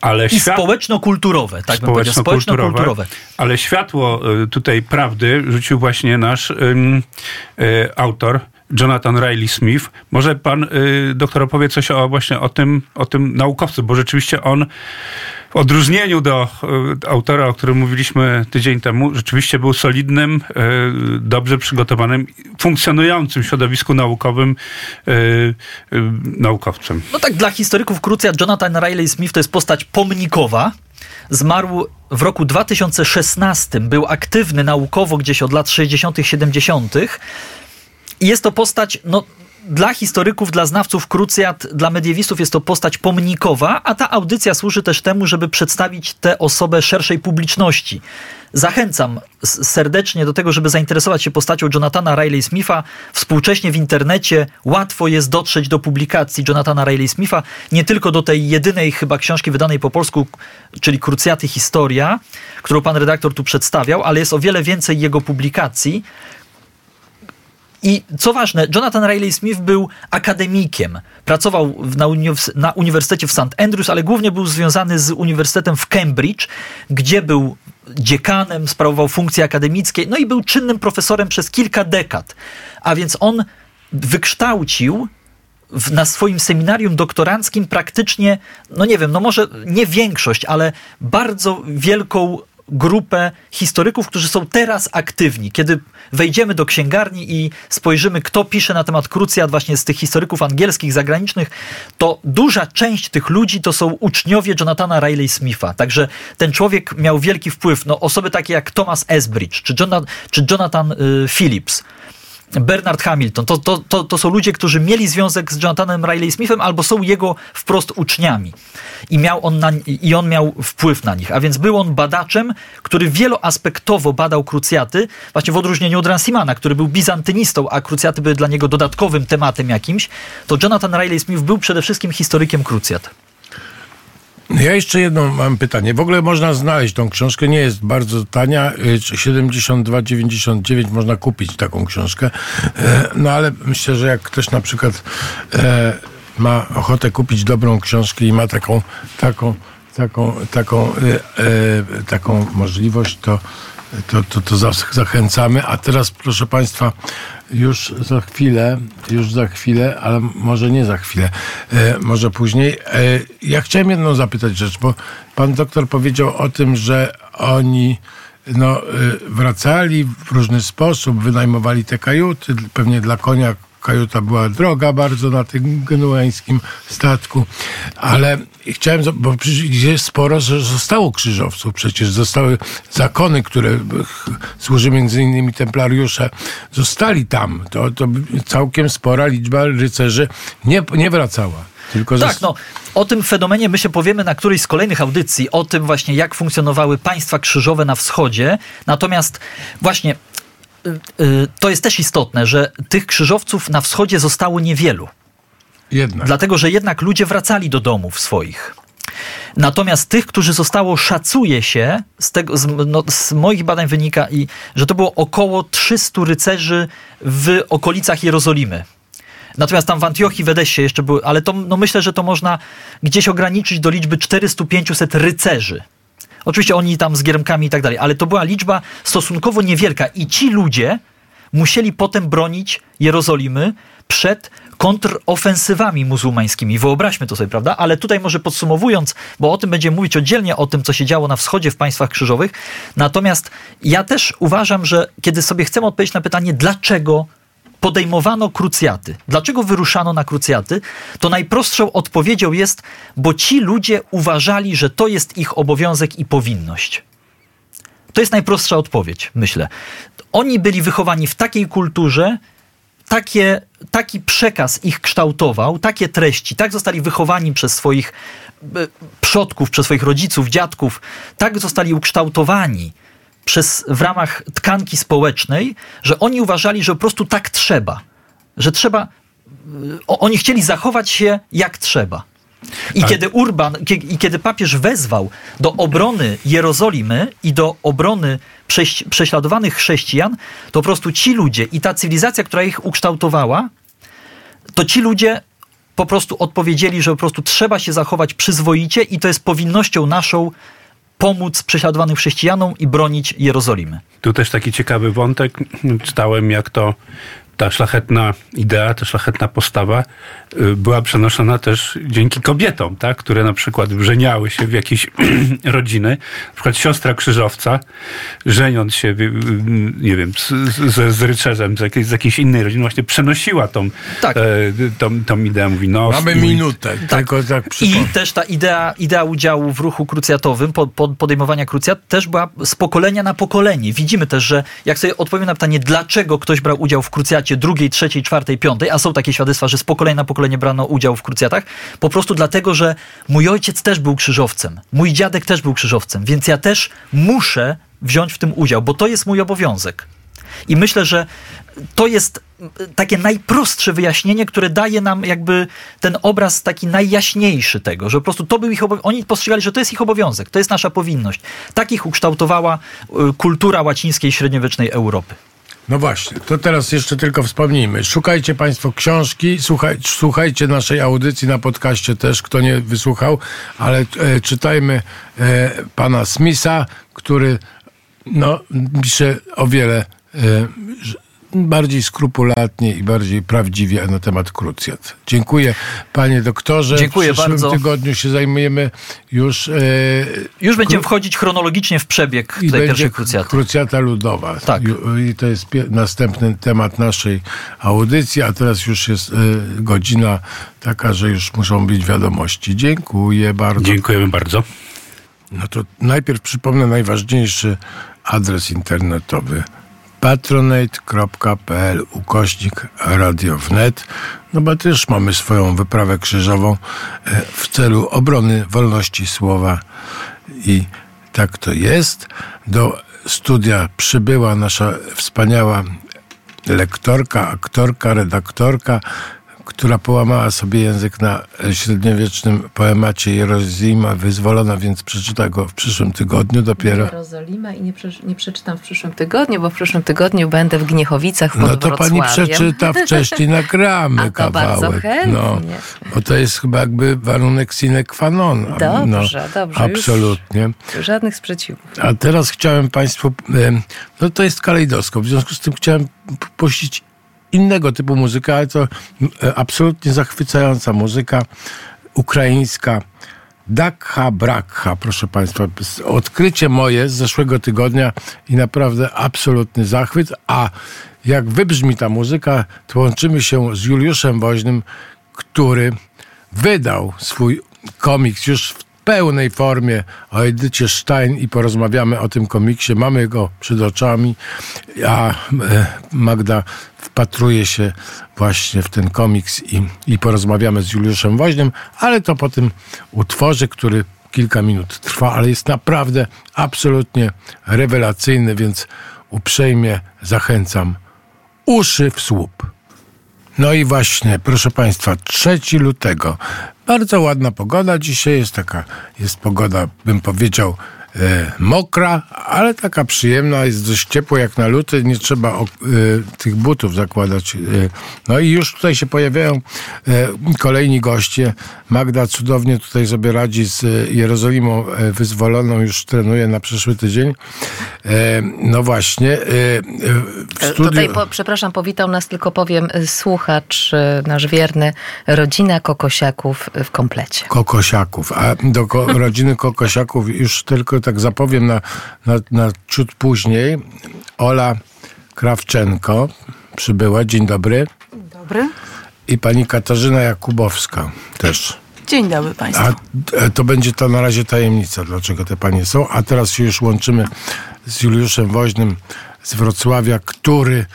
ale... I świat... społeczno-kulturowe, tak społeczno-kulturowe, społeczno-kulturowe. Ale światło y, tutaj prawdy rzucił właśnie nasz y, autor, Jonathan Riley Smith. Może pan y, doktor opowie coś o, właśnie o tym, o tym naukowcu, bo rzeczywiście on w odróżnieniu do y, autora, o którym mówiliśmy tydzień temu, rzeczywiście był solidnym, y, dobrze przygotowanym, funkcjonującym w środowisku naukowym y, y, naukowcem. No tak, dla historyków krucjat Jonathan Riley Smith to jest postać pomnikowa, Zmarł w roku 2016, był aktywny naukowo gdzieś od lat 60., 70. Jest to postać, no, dla historyków, dla znawców krucjat, dla mediewistów jest to postać pomnikowa, a ta audycja służy też temu, żeby przedstawić tę osobę szerszej publiczności. Zachęcam serdecznie do tego, żeby zainteresować się postacią Jonathana Riley Smitha. Współcześnie w internecie łatwo jest dotrzeć do publikacji Jonathana Riley Smitha, nie tylko do tej jedynej chyba książki wydanej po polsku, czyli Krucjaty Historia, którą pan redaktor tu przedstawiał, ale jest o wiele więcej jego publikacji, I co ważne, Jonathan Riley Smith był akademikiem. Pracował na, uniwers- na Uniwersytecie w St. Andrews, ale głównie był związany z Uniwersytetem w Cambridge, gdzie był dziekanem, sprawował funkcje akademickie, no i był czynnym profesorem przez kilka dekad. A więc on wykształcił w, na swoim seminarium doktoranckim praktycznie, no nie wiem, no może nie większość, ale bardzo wielką grupę historyków, którzy są teraz aktywni. Kiedy wejdziemy do księgarni i spojrzymy, kto pisze na temat krucjat właśnie z tych historyków angielskich, zagranicznych, to duża część tych ludzi to są uczniowie Jonathana Riley Smitha. Także ten człowiek miał wielki wpływ. No, osoby takie jak Thomas Esbridge czy, Jonathan, czy Jonathan y, Phillips. Bernard Hamilton, to, to, to, to są ludzie, którzy mieli związek z Jonathanem Riley Smithem albo są jego wprost uczniami. I, miał on na, I on miał wpływ na nich. A więc był on badaczem, który wieloaspektowo badał krucjaty, właśnie w odróżnieniu od Ransimana, który był bizantynistą, a krucjaty były dla niego dodatkowym tematem jakimś, to Jonathan Riley Smith był przede wszystkim historykiem krucjat. Ja jeszcze jedno mam pytanie. W ogóle można znaleźć tą książkę, nie jest bardzo tania, y, 72,99 można kupić taką książkę. E, No ale myślę, że jak ktoś na przykład e, ma ochotę kupić dobrą książkę i ma taką, taką, taką, taką, e, taką możliwość, to to, to, to zachęcamy. A teraz, proszę Państwa, już za chwilę, już za chwilę, ale może nie za chwilę, e, może później. E, ja chciałem jedną zapytać rzecz, bo pan doktor powiedział o tym, że oni no, e, wracali w różny sposób, wynajmowali te kajuty, pewnie dla konia kajuta była droga bardzo na tym genueńskim statku, ale chciałem, bo przecież jest sporo, że zostało krzyżowców, przecież zostały zakony, które służy między innymi templariusze, zostali tam. To, to całkiem spora liczba rycerzy nie, nie wracała. Tylko Tak, no o tym fenomenie my się powiemy na którejś z kolejnych audycji, o tym właśnie jak funkcjonowały państwa krzyżowe na wschodzie. Natomiast właśnie to jest też istotne, że tych krzyżowców na wschodzie zostało niewielu. jednak. Dlatego, że jednak ludzie wracali do domów swoich. Natomiast tych, którzy zostało, szacuje się, z, tego, z, no, z moich badań wynika, i, że to było około 300 rycerzy w okolicach Jerozolimy. Natomiast tam w Antiochii, w Edessie jeszcze były, ale to no myślę, że to można gdzieś ograniczyć do liczby 400-500 rycerzy. Oczywiście oni tam z giermkami i tak dalej, ale to była liczba stosunkowo niewielka i ci ludzie musieli potem bronić Jerozolimy przed kontrofensywami muzułmańskimi. Wyobraźmy to sobie, prawda? Ale tutaj może podsumowując, bo o tym będziemy mówić oddzielnie, o tym, co się działo na wschodzie w państwach krzyżowych. Natomiast ja też uważam, że kiedy sobie chcemy odpowiedzieć na pytanie, dlaczego podejmowano krucjaty. Dlaczego wyruszano na krucjaty? To najprostszą odpowiedzią jest, bo ci ludzie uważali, że to jest ich obowiązek i powinność. To jest najprostsza odpowiedź, myślę. Oni byli wychowani w takiej kulturze, takie, taki przekaz ich kształtował, takie treści, tak zostali wychowani przez swoich e, przodków, przez swoich rodziców, dziadków, tak zostali ukształtowani przez, w ramach tkanki społecznej, że oni uważali, że po prostu tak trzeba. Że trzeba. y, O, oni chcieli zachować się jak trzeba. I kiedy Urban, i kiedy papież wezwał do obrony Jerozolimy i do obrony prześ, prześladowanych chrześcijan, to po prostu ci ludzie i ta cywilizacja, która ich ukształtowała, to ci ludzie po prostu odpowiedzieli, że po prostu trzeba się zachować przyzwoicie i to jest powinnością naszą pomóc prześladowanym chrześcijanom i bronić Jerozolimy. Tu też taki ciekawy wątek. Czytałem, jak to ta szlachetna idea, ta szlachetna postawa y, była przenoszona też dzięki kobietom, tak? które na przykład żeniały się w jakieś (clears throat) rodziny. Na przykład siostra krzyżowca, żeniąc się, w- w- nie wiem, z, z, z rycerzem z jakiejś, z jakiejś innej rodziny, właśnie przenosiła tą, Tak. e, tą, tą ideę. Mówi, no, Mamy minutę, tylko tak I też ta idea, idea udziału w ruchu krucjatowym, po, po, podejmowania krucjat, też była z pokolenia na pokolenie. Widzimy też, że jak sobie odpowiem na pytanie, dlaczego ktoś brał udział w krucjacie drugiej, trzeciej, czwartej, piątej, a są takie świadectwa, że z pokolenia na pokolenie brano udział w krucjatach, po prostu dlatego, że mój ojciec też był krzyżowcem, mój dziadek też był krzyżowcem, więc ja też muszę wziąć w tym udział, bo to jest mój obowiązek. I myślę, że to jest takie najprostsze wyjaśnienie, które daje nam jakby ten obraz taki najjaśniejszy tego, że po prostu to był ich obowiązek. Oni postrzegali, że to jest ich obowiązek, to jest nasza powinność. Takich ukształtowała y, kultura łacińskiej średniowiecznej Europy. No właśnie, to teraz jeszcze tylko wspomnijmy. Szukajcie Państwo książki, słuchaj, słuchajcie naszej audycji na podcaście też, kto nie wysłuchał, ale e, czytajmy e, pana Smitha, który no, pisze o wiele e, bardziej skrupulatnie i bardziej prawdziwie na temat krucjat. Dziękuję panie doktorze. Dziękuję w przyszłym bardzo. tygodniu się zajmujemy już... E, Już będziemy Kru- wchodzić chronologicznie w przebieg i tej pierwszej krucjaty. krucjata ludowa. Tak. I, to jest następny temat naszej audycji, a teraz już jest e, godzina taka, że już muszą być wiadomości. Dziękuję bardzo. Dziękujemy bardzo. No to najpierw przypomnę najważniejszy adres internetowy patronate.pl ukośnik radio wnet. No bo też mamy swoją wyprawę krzyżową e, w celu obrony wolności słowa i tak to jest. Do studia przybyła nasza wspaniała lektorka, aktorka, redaktorka, która połamała sobie język na średniowiecznym poemacie Jerozima wyzwolona, więc przeczyta go w przyszłym tygodniu dopiero. Jerozolima i nie, prze, nie przeczytam w przyszłym tygodniu, bo w przyszłym tygodniu będę w Gniechowicach pod No to pani Wrocławiem. przeczyta wcześniej, nagramy (laughs) A to bardzo kawałek. chętnie. No, bo to jest chyba jakby warunek sine qua non. Dobrze, dobrze, już- Absolutnie. Żadnych sprzeciwów. A teraz chciałem Państwu, no to jest kalejdoskop, w związku z tym chciałem puścić innego typu muzykę, ale to e, absolutnie zachwycająca muzyka ukraińska. Dakha Brakha, proszę Państwa, odkrycie moje z zeszłego tygodnia i naprawdę absolutny zachwyt, a jak wybrzmi ta muzyka, to łączymy się z Juliuszem Woźnym, który wydał swój komiks już w pełnej formie o Edycie Stein i porozmawiamy o tym komiksie. Mamy go przed oczami, a e, Magda wpatruje się właśnie w ten komiks i, i porozmawiamy z Juliuszem Woźnym, ale to po tym utworze, który kilka minut trwa, ale jest naprawdę absolutnie rewelacyjny, więc uprzejmie zachęcam. Uszy w słup. No i właśnie, proszę Państwa, 3 lutego. Bardzo ładna pogoda. Dzisiaj jest taka, jest pogoda, bym powiedział, mokra, ale taka przyjemna, jest dość ciepło jak na luty, nie trzeba e, tych butów zakładać. E, no i już tutaj się pojawiają e, kolejni goście. Magda cudownie tutaj sobie radzi z e, Jerozolimą e, wyzwoloną, już trenuje na przyszły tydzień. E, no właśnie, e, e, w studiu... Tutaj, po, przepraszam, powitał nas, tylko powiem, słuchacz nasz wierny, rodzina Kokosiaków w komplecie. Kokosiaków. A do ko- rodziny Kokosiaków już tylko tak zapowiem na, na, na ciut później. Ola Krawczenko przybyła. Dzień dobry. Dobry. I pani Katarzyna Jakubowska też. Dzień dobry Państwu. A e, to będzie to na razie tajemnica, dlaczego te panie są. A teraz się już łączymy z Juliuszem Woźnym z Wrocławia, który,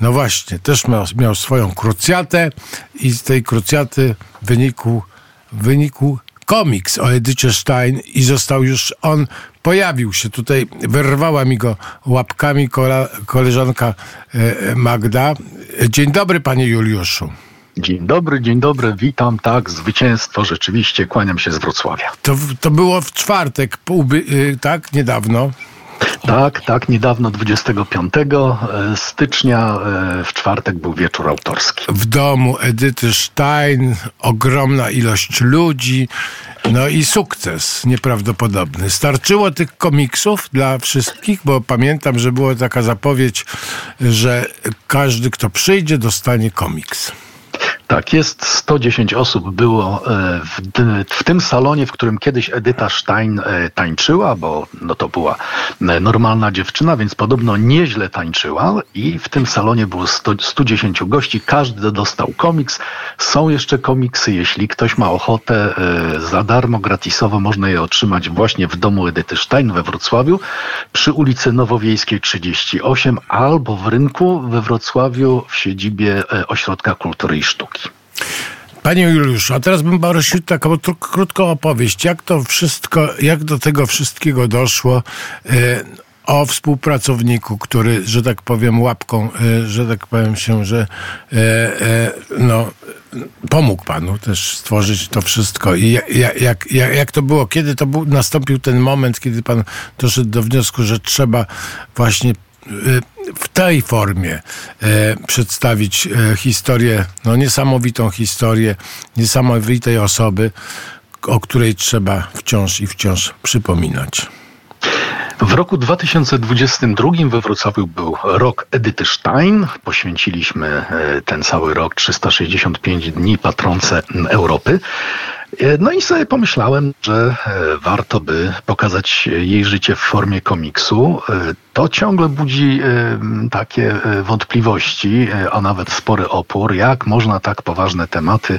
no właśnie, też miał, miał swoją krucjatę i z tej krucjaty wynikł, wynikł komiks o Edycie Stein i został już on, pojawił się tutaj, wyrwała mi go łapkami koleżanka e, Magda. Dzień dobry, panie Juliuszu. Dzień dobry, dzień dobry, witam, tak, zwycięstwo, rzeczywiście, kłaniam się z Wrocławia. To, to było w czwartek, półby, y, tak, niedawno. Tak, tak, niedawno 25 e, stycznia e, w czwartek był wieczór autorski. w domu Edyty Stein, ogromna ilość ludzi, no i sukces nieprawdopodobny. Starczyło tych komiksów dla wszystkich, bo pamiętam, że była taka zapowiedź, że każdy, kto przyjdzie, dostanie komiks. Tak, jest 110 osób było e, w, w tym salonie, w którym kiedyś Edyta Stein e, tańczyła, bo no to była e, normalna dziewczyna, więc podobno nieźle tańczyła i w tym salonie było 100, 110 gości, każdy dostał komiks. Są jeszcze komiksy, jeśli ktoś ma ochotę za darmo, gratisowo można je otrzymać właśnie w domu Edyty Stein we Wrocławiu przy ulicy Nowowiejskiej 38 albo w rynku we Wrocławiu w siedzibie Ośrodka Kultury i Sztuki. Panie Juliuszu, a teraz bym prosił taką krótką opowieść. Jak to wszystko, jak do tego wszystkiego doszło? E, o współpracowniku, który, że tak powiem, łapką, e, że tak powiem się, że e, no, pomógł panu też stworzyć to wszystko. I jak, jak, jak, jak to było? Kiedy to był, nastąpił ten moment, kiedy pan doszedł do wniosku, że trzeba właśnie w tej formie e, przedstawić e, historię, no niesamowitą historię niesamowitej osoby, o której trzeba wciąż i wciąż przypominać. W roku 2022 we Wrocławiu był rok Edyty Stein. Poświęciliśmy e, ten cały rok 365 dni patronce Europy. E, no i sobie pomyślałem, że e, warto by pokazać jej życie w formie komiksu. To ciągle budzi takie wątpliwości, a nawet spory opór, jak można tak poważne tematy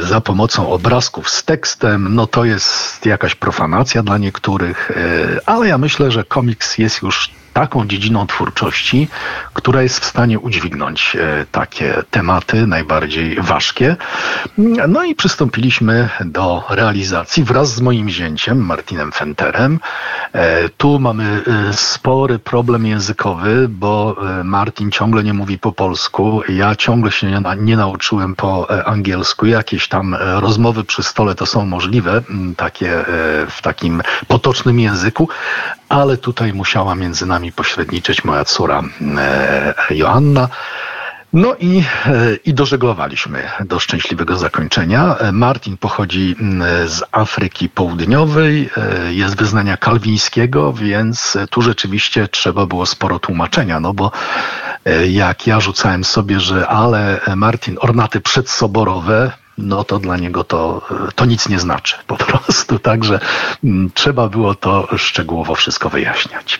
za pomocą obrazków z tekstem, no to jest jakaś profanacja dla niektórych, ale ja myślę, że komiks jest już taką dziedziną twórczości, która jest w stanie udźwignąć e, takie tematy najbardziej ważkie. No i przystąpiliśmy do realizacji wraz z moim zięciem, Martinem Fenterem. E, tu mamy e, spory problem językowy, bo Martin ciągle nie mówi po polsku, ja ciągle się nie nauczyłem po angielsku. Jakieś tam rozmowy przy stole to są możliwe, takie w takim potocznym języku, ale tutaj musiała między nami pośredniczyć moja córa e, Joanna. No i, e, i dożeglowaliśmy do szczęśliwego zakończenia. E, Martin pochodzi z Afryki Południowej, jest wyznania kalwińskiego, więc tu rzeczywiście trzeba było sporo tłumaczenia, no bo jak ja rzucałem sobie, że ale Martin, ornaty przedsoborowe, no to dla niego to, to nic nie znaczy po prostu. (laughs) Także mm, trzeba było to szczegółowo wszystko wyjaśniać.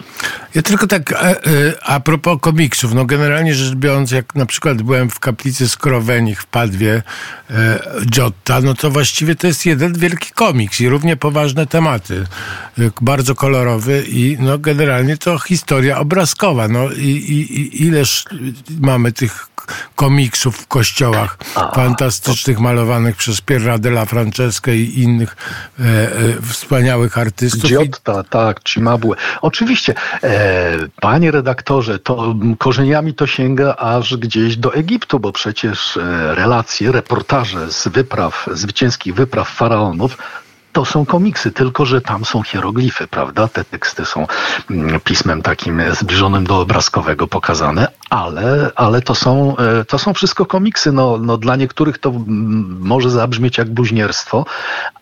Ja tylko tak a, e, e, a propos komiksów, no generalnie rzecz biorąc, jak na przykład byłem w kaplicy Skrowenich w Padwie e, Giotta, no to właściwie to jest jeden wielki komiks i równie poważne tematy. E, bardzo kolorowy i no generalnie to historia obrazkowa. No i, i, i ileż mamy tych komiksów w kościołach a, fantastycznych, to... przez Pierra della Francesca i innych e, e, wspaniałych artystów. Giotta, tak, Cimabue. Oczywiście, e, panie redaktorze, to korzeniami to sięga aż gdzieś do Egiptu, bo przecież e, relacje, reportaże z wypraw, zwycięskich wypraw faraonów to są komiksy, tylko że tam są hieroglify, prawda? Te teksty są mm, pismem takim zbliżonym do obrazkowego pokazane, ale, ale to, są, e, to są wszystko komiksy. No, no dla niektórych to mm, może zabrzmieć jak bluźnierstwo,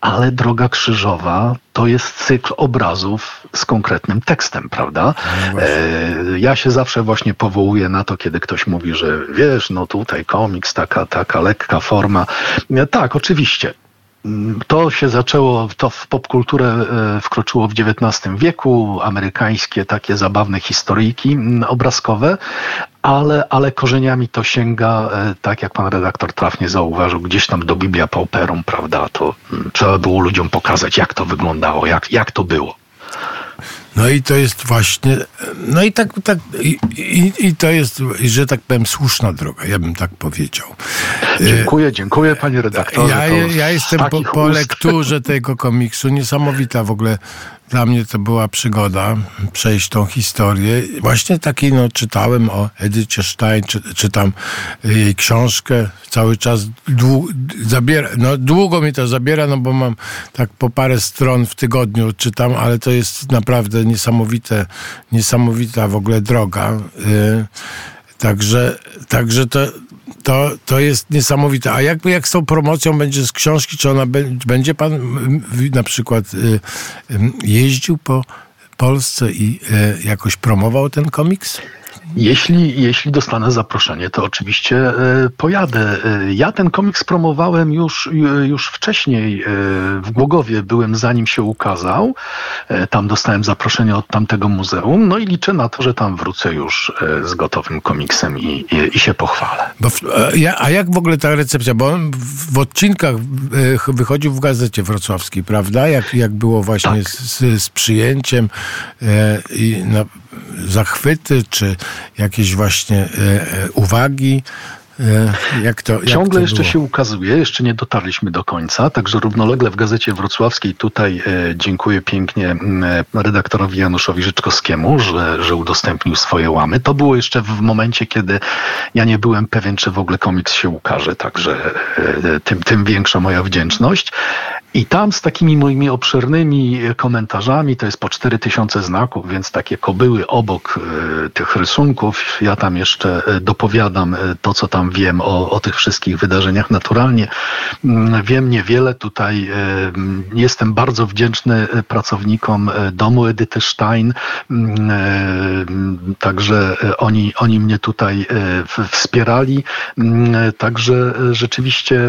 ale Droga Krzyżowa to jest cykl obrazów z konkretnym tekstem, prawda? No e, ja się zawsze właśnie powołuję na to, kiedy ktoś mówi, że wiesz, no tutaj komiks, taka, taka lekka forma. E, tak, oczywiście to się zaczęło, to w popkulturę e, wkroczyło w XIX wieku, amerykańskie takie zabawne historyjki obrazkowe, ale, ale korzeniami to sięga, e, tak jak pan redaktor trafnie zauważył, gdzieś tam do Biblia Pauperum, prawda, to trzeba było ludziom pokazać, jak to wyglądało, jak, jak to było. No i to jest właśnie, no i tak, tak i, i, i, to jest, że tak powiem, słuszna droga, ja bym tak powiedział. Dziękuję, dziękuję panie redaktorze. Ja, ja jestem po, po lekturze tego komiksu, niesamowita w ogóle dla mnie to była przygoda przejść tą historię. Właśnie taki, no, czytałem o Edycie Stein, czy, czytam jej książkę. Cały czas dłu, zabiera, no, długo mi to zabiera, no bo mam tak po parę stron w tygodniu czytam, ale to jest naprawdę niesamowite, niesamowita w ogóle droga. Yy, także, także to, to, to jest niesamowite. A jakby jak z tą promocją będzie z książki, czy ona będzie pan na przykład y, jeździł po Polsce i y, jakoś promował ten komiks? Jeśli, jeśli dostanę zaproszenie, to oczywiście e, pojadę. E, ja ten komiks promowałem już, już wcześniej e, w Głogowie, byłem zanim się ukazał. Tam dostałem zaproszenie od tamtego muzeum, no i liczę na to, że tam wrócę już z gotowym komiksem i, i, i się pochwalę. Bo, a jak w ogóle ta recepcja? Bo on w odcinkach wychodził w gazecie wrocławskiej, prawda? Jak, jak było właśnie tak. z, z, przyjęciem i na zachwyty, czy jakieś właśnie e, e, uwagi? E, jak to, jak Ciągle jeszcze było? się ukazuje, jeszcze nie dotarliśmy do końca, także równolegle w Gazecie Wrocławskiej tutaj dziękuję pięknie redaktorowi Januszowi Życzkowskiemu, że, że udostępnił swoje łamy. To było jeszcze w momencie, kiedy ja nie byłem pewien, czy w ogóle komiks się ukaże, także tym, tym większa moja wdzięczność. I tam z takimi moimi obszernymi komentarzami, to jest po 4000 znaków, więc takie kobyły obok e, tych rysunków. Ja tam jeszcze e, dopowiadam e, to, co tam wiem o, o tych wszystkich wydarzeniach. Naturalnie mm, wiem niewiele. Tutaj mm, jestem bardzo wdzięczny pracownikom domu Edyty Stein. Mm, także oni, oni mnie tutaj wspierali. Także rzeczywiście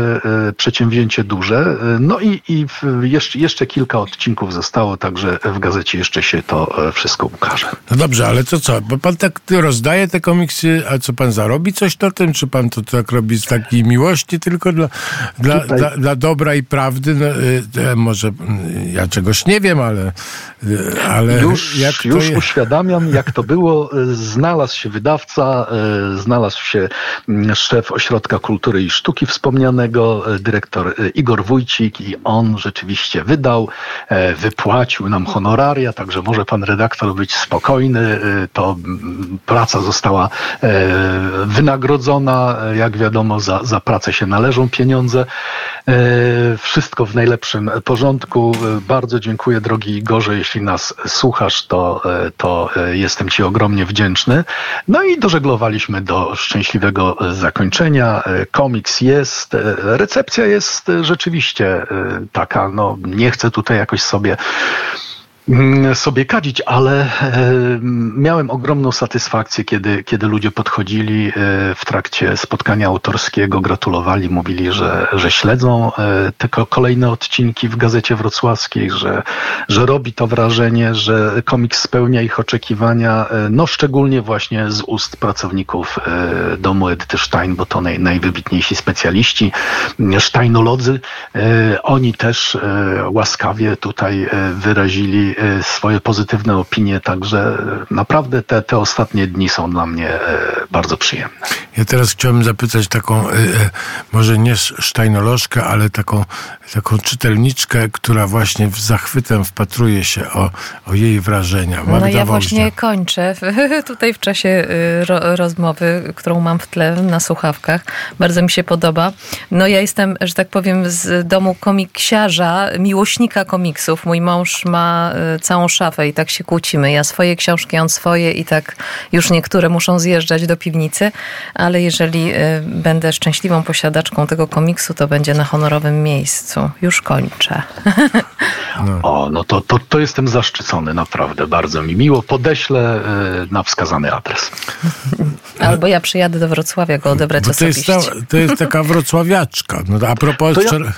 przedsięwzięcie duże. No i, i jeszcze, jeszcze kilka odcinków zostało, także w gazecie jeszcze się to e, wszystko ukaże. No dobrze, ale to co? Bo pan tak rozdaje te komiksy, a co pan zarobi coś na tym? Czy pan to tak robi z takiej miłości tylko dla, dla, dla, dla dobra i prawdy? No, e, może mm, ja czegoś nie wiem, ale, e, ale już, jak już uświadamiam, jak to było. Znalazł się wydawca, znalazł się mm, szef Ośrodka Kultury i Sztuki wspomnianego, dyrektor Igor Wójcik i on on rzeczywiście wydał, e, wypłacił nam honoraria, także może pan redaktor być spokojny. E, to praca została e, wynagrodzona. Jak wiadomo, za, za pracę się należą pieniądze. Wszystko w najlepszym porządku. Bardzo dziękuję, drogi Igorze. Jeśli nas słuchasz, to, to jestem Ci ogromnie wdzięczny. No i dożeglowaliśmy do szczęśliwego zakończenia. Komiks jest, recepcja jest rzeczywiście taka, no nie chcę tutaj jakoś sobie sobie kadzić, ale e, miałem ogromną satysfakcję, kiedy, kiedy ludzie podchodzili e, w trakcie spotkania autorskiego, gratulowali, mówili, że, że śledzą e, te kolejne odcinki w Gazecie Wrocławskiej, że, że robi to wrażenie, że komiks spełnia ich oczekiwania, no szczególnie właśnie z ust pracowników domu Edyty Stein, bo to naj, najwybitniejsi specjaliści, steinolodzy. Oni też łaskawie tutaj wyrazili swoje pozytywne opinie, także naprawdę te, te ostatnie dni są dla mnie e, bardzo przyjemne. Ja teraz chciałbym zapytać taką, e, może nie sztajnolożkę, ale taką, taką czytelniczkę, która właśnie z zachwytem wpatruje się o, o jej wrażenia. Magda no ja właśnie kończę (laughs) tutaj w czasie ro, rozmowy, którą mam w tle na słuchawkach. Bardzo mi się podoba. No ja jestem, że tak powiem, z domu komiksiarza, miłośnika komiksów. Mój mąż ma całą szafę i tak się kłócimy. Ja swoje książki, on swoje i tak już niektóre muszą zjeżdżać do piwnicy, ale jeżeli y, będę szczęśliwą posiadaczką tego komiksu, to będzie na honorowym miejscu. Już kończę. (laughs) No. O, no to, to, to jestem zaszczycony, naprawdę. Bardzo mi miło. Podeślę y, na wskazany adres. (laughs) Albo ja przyjadę do Wrocławia go odebrać Bo to osobiście. Jest ta, to jest taka wrocławiaczka. No, a propos... To ja...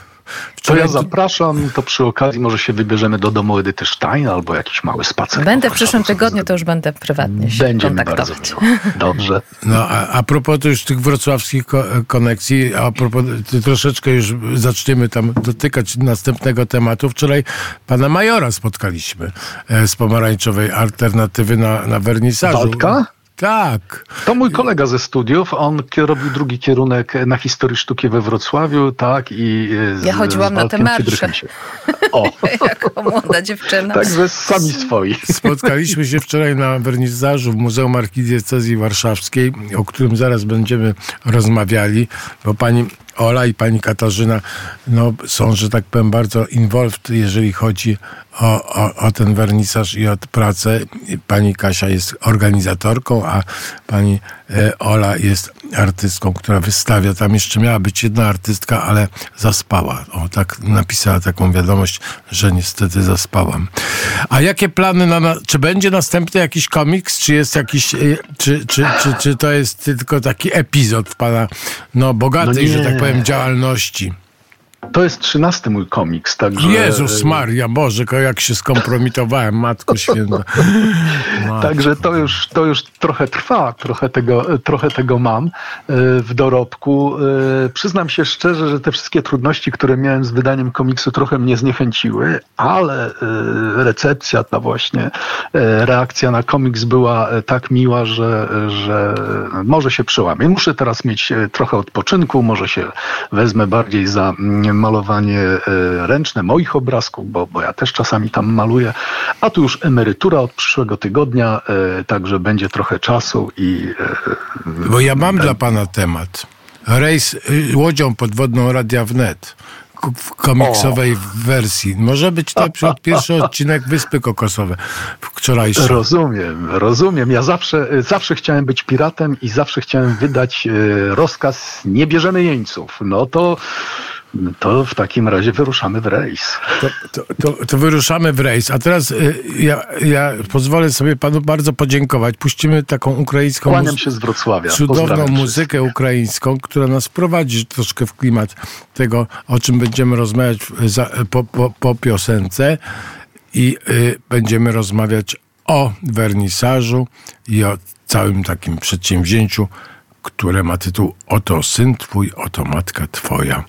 To ja zapraszam, to przy okazji może się wybierzemy do domu Edyty Stein albo jakiś mały spacer. Będę w przyszłym tygodniu, to już będę prywatnie się Będzie kontaktować. Dobrze. No a, a propos to już tych wrocławskich ko konekcji, a propos, troszeczkę już zaczniemy tam dotykać następnego tematu. Wczoraj pana Majora spotkaliśmy e, z pomarańczowej alternatywy na, na wernisażu. Waldka? Tak. To mój kolega ze studiów, on robił drugi kierunek na historii sztuki we Wrocławiu, tak, i z, Ja chodziłam na te marsze. (laughs) O. jako młoda dziewczyna. Także sami swoi. Spotkaliśmy się wczoraj na wernisażu w Muzeum Archidiecezji Warszawskiej, o którym zaraz będziemy rozmawiali, bo pani Ola i pani Katarzyna no, są, że tak powiem, bardzo involved, jeżeli chodzi o, o, o ten wernisaż i o pracę. Pani Kasia jest organizatorką, a pani Ola jest artystką, która wystawia. Tam jeszcze miała być jedna artystka, ale zaspała. O, tak napisała taką wiadomość, że niestety zaspałam. A jakie plany na, na czy będzie następny jakiś komiks, czy jest jakiś, e, czy, czy, czy, czy to jest tylko taki epizod w pana, no, bogatej, no że tak powiem, działalności? To jest trzynasty mój komiks, także... Jezus Maria, Boże, jak się skompromitowałem, Matko Święta. (laughs) Matko. Także to już, to już trochę trwa, trochę tego, trochę tego mam e, w dorobku. E, przyznam się szczerze, że te wszystkie trudności, które miałem z wydaniem komiksu trochę mnie zniechęciły, ale e, recepcja, ta właśnie reakcja na komiks była tak miła, że, że może się przełamię. Muszę teraz mieć trochę odpoczynku, może się wezmę bardziej za malowanie e, ręczne moich obrazków, bo, bo ja też czasami tam maluję, a tu już emerytura od przyszłego tygodnia, e, także będzie trochę czasu i... E, bo ja mam dla pana temat. Rejs łodzią podwodną Radia Wnet w komiksowej wersji. Może być przykład (laughs) pierwszy odcinek Wyspy Kokosowe wczorajszy. Rozumiem, rozumiem. Ja zawsze, zawsze chciałem być piratem i zawsze chciałem wydać rozkaz nie bierzemy jeńców. No to, to w takim razie wyruszamy w rejs. To, to, to, to wyruszamy w rejs. A teraz y, ja, ja pozwolę sobie panu bardzo podziękować. Puścimy taką ukraińską Kłaniam się z Wrocławia. cudowną Pozdrawiam muzykę ukraińską, która nas prowadzi troszkę w klimat tego, o czym będziemy rozmawiać za, po, po, po piosence i y, będziemy rozmawiać o wernisażu i o całym takim przedsięwzięciu, które ma tytuł Oto syn twój, oto matka twoja.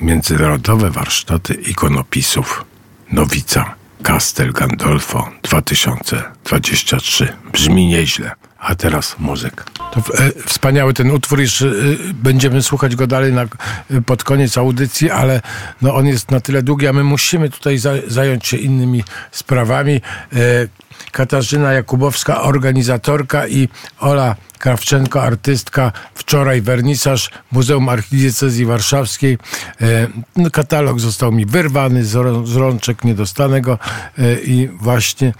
Międzynarodowe warsztaty ikonopisów. Nowica. Castel Gandolfo 2023. Brzmi nieźle. A teraz muzyk. To e, wspaniały ten utwór, jeszcze e, będziemy słuchać go dalej na, e, pod koniec audycji, ale no, on jest na tyle długi, a my musimy tutaj za, zająć się innymi sprawami. Katarzyna Jakubowska, organizatorka i Ola Krawczenko, artystka. Wczoraj wernisaż Muzeum Archidiecezji Warszawskiej. E, no, katalog został mi wyrwany z, rą- z rączek, nie dostanę go e, i właśnie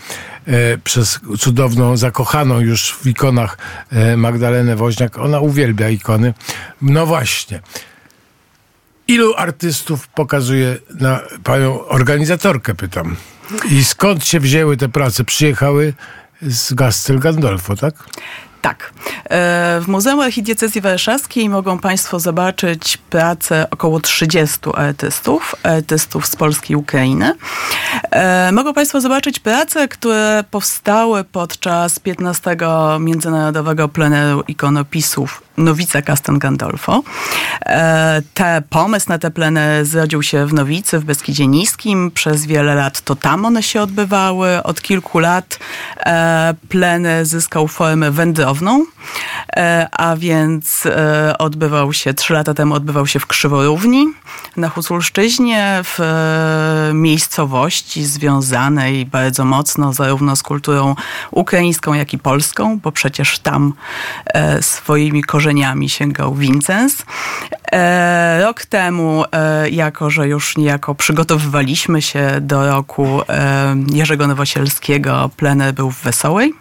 e, przez cudowną, zakochaną już w ikonach Magdalenę Woźniak. Ona uwielbia ikony. No właśnie. Ilu artystów pokazuje na panią organizatorkę, pytam. I skąd się wzięły te prace? Przyjechały z Gastel Gandolfo, tak? Tak. E, W Muzeum Archidiecezji Warszawskiej mogą Państwo zobaczyć pracę około 30 artystów, artystów z Polski i Ukrainy. E, Mogą Państwo zobaczyć prace, które powstały podczas 15 Międzynarodowego Pleneru Ikonopisów Nowica Castan Gandolfo. E, Te, pomysł na te pleny zrodził się w Nowicy, w Beskidzie Niskim. Przez wiele lat to tam one się odbywały. Od kilku lat e, pleny zyskał formę wędrowną, e, a więc odbywał się, trzy lata temu odbywał się w Krzyworówni na Husulszczyźnie, w miejscowości związanej bardzo mocno zarówno z kulturą ukraińską, jak i polską, bo przecież tam swoimi korzeniami sięgał Wincens. E, rok temu, e, jako że już niejako przygotowywaliśmy się do roku e, Jerzego Nowosielskiego, plener był w Wesołej.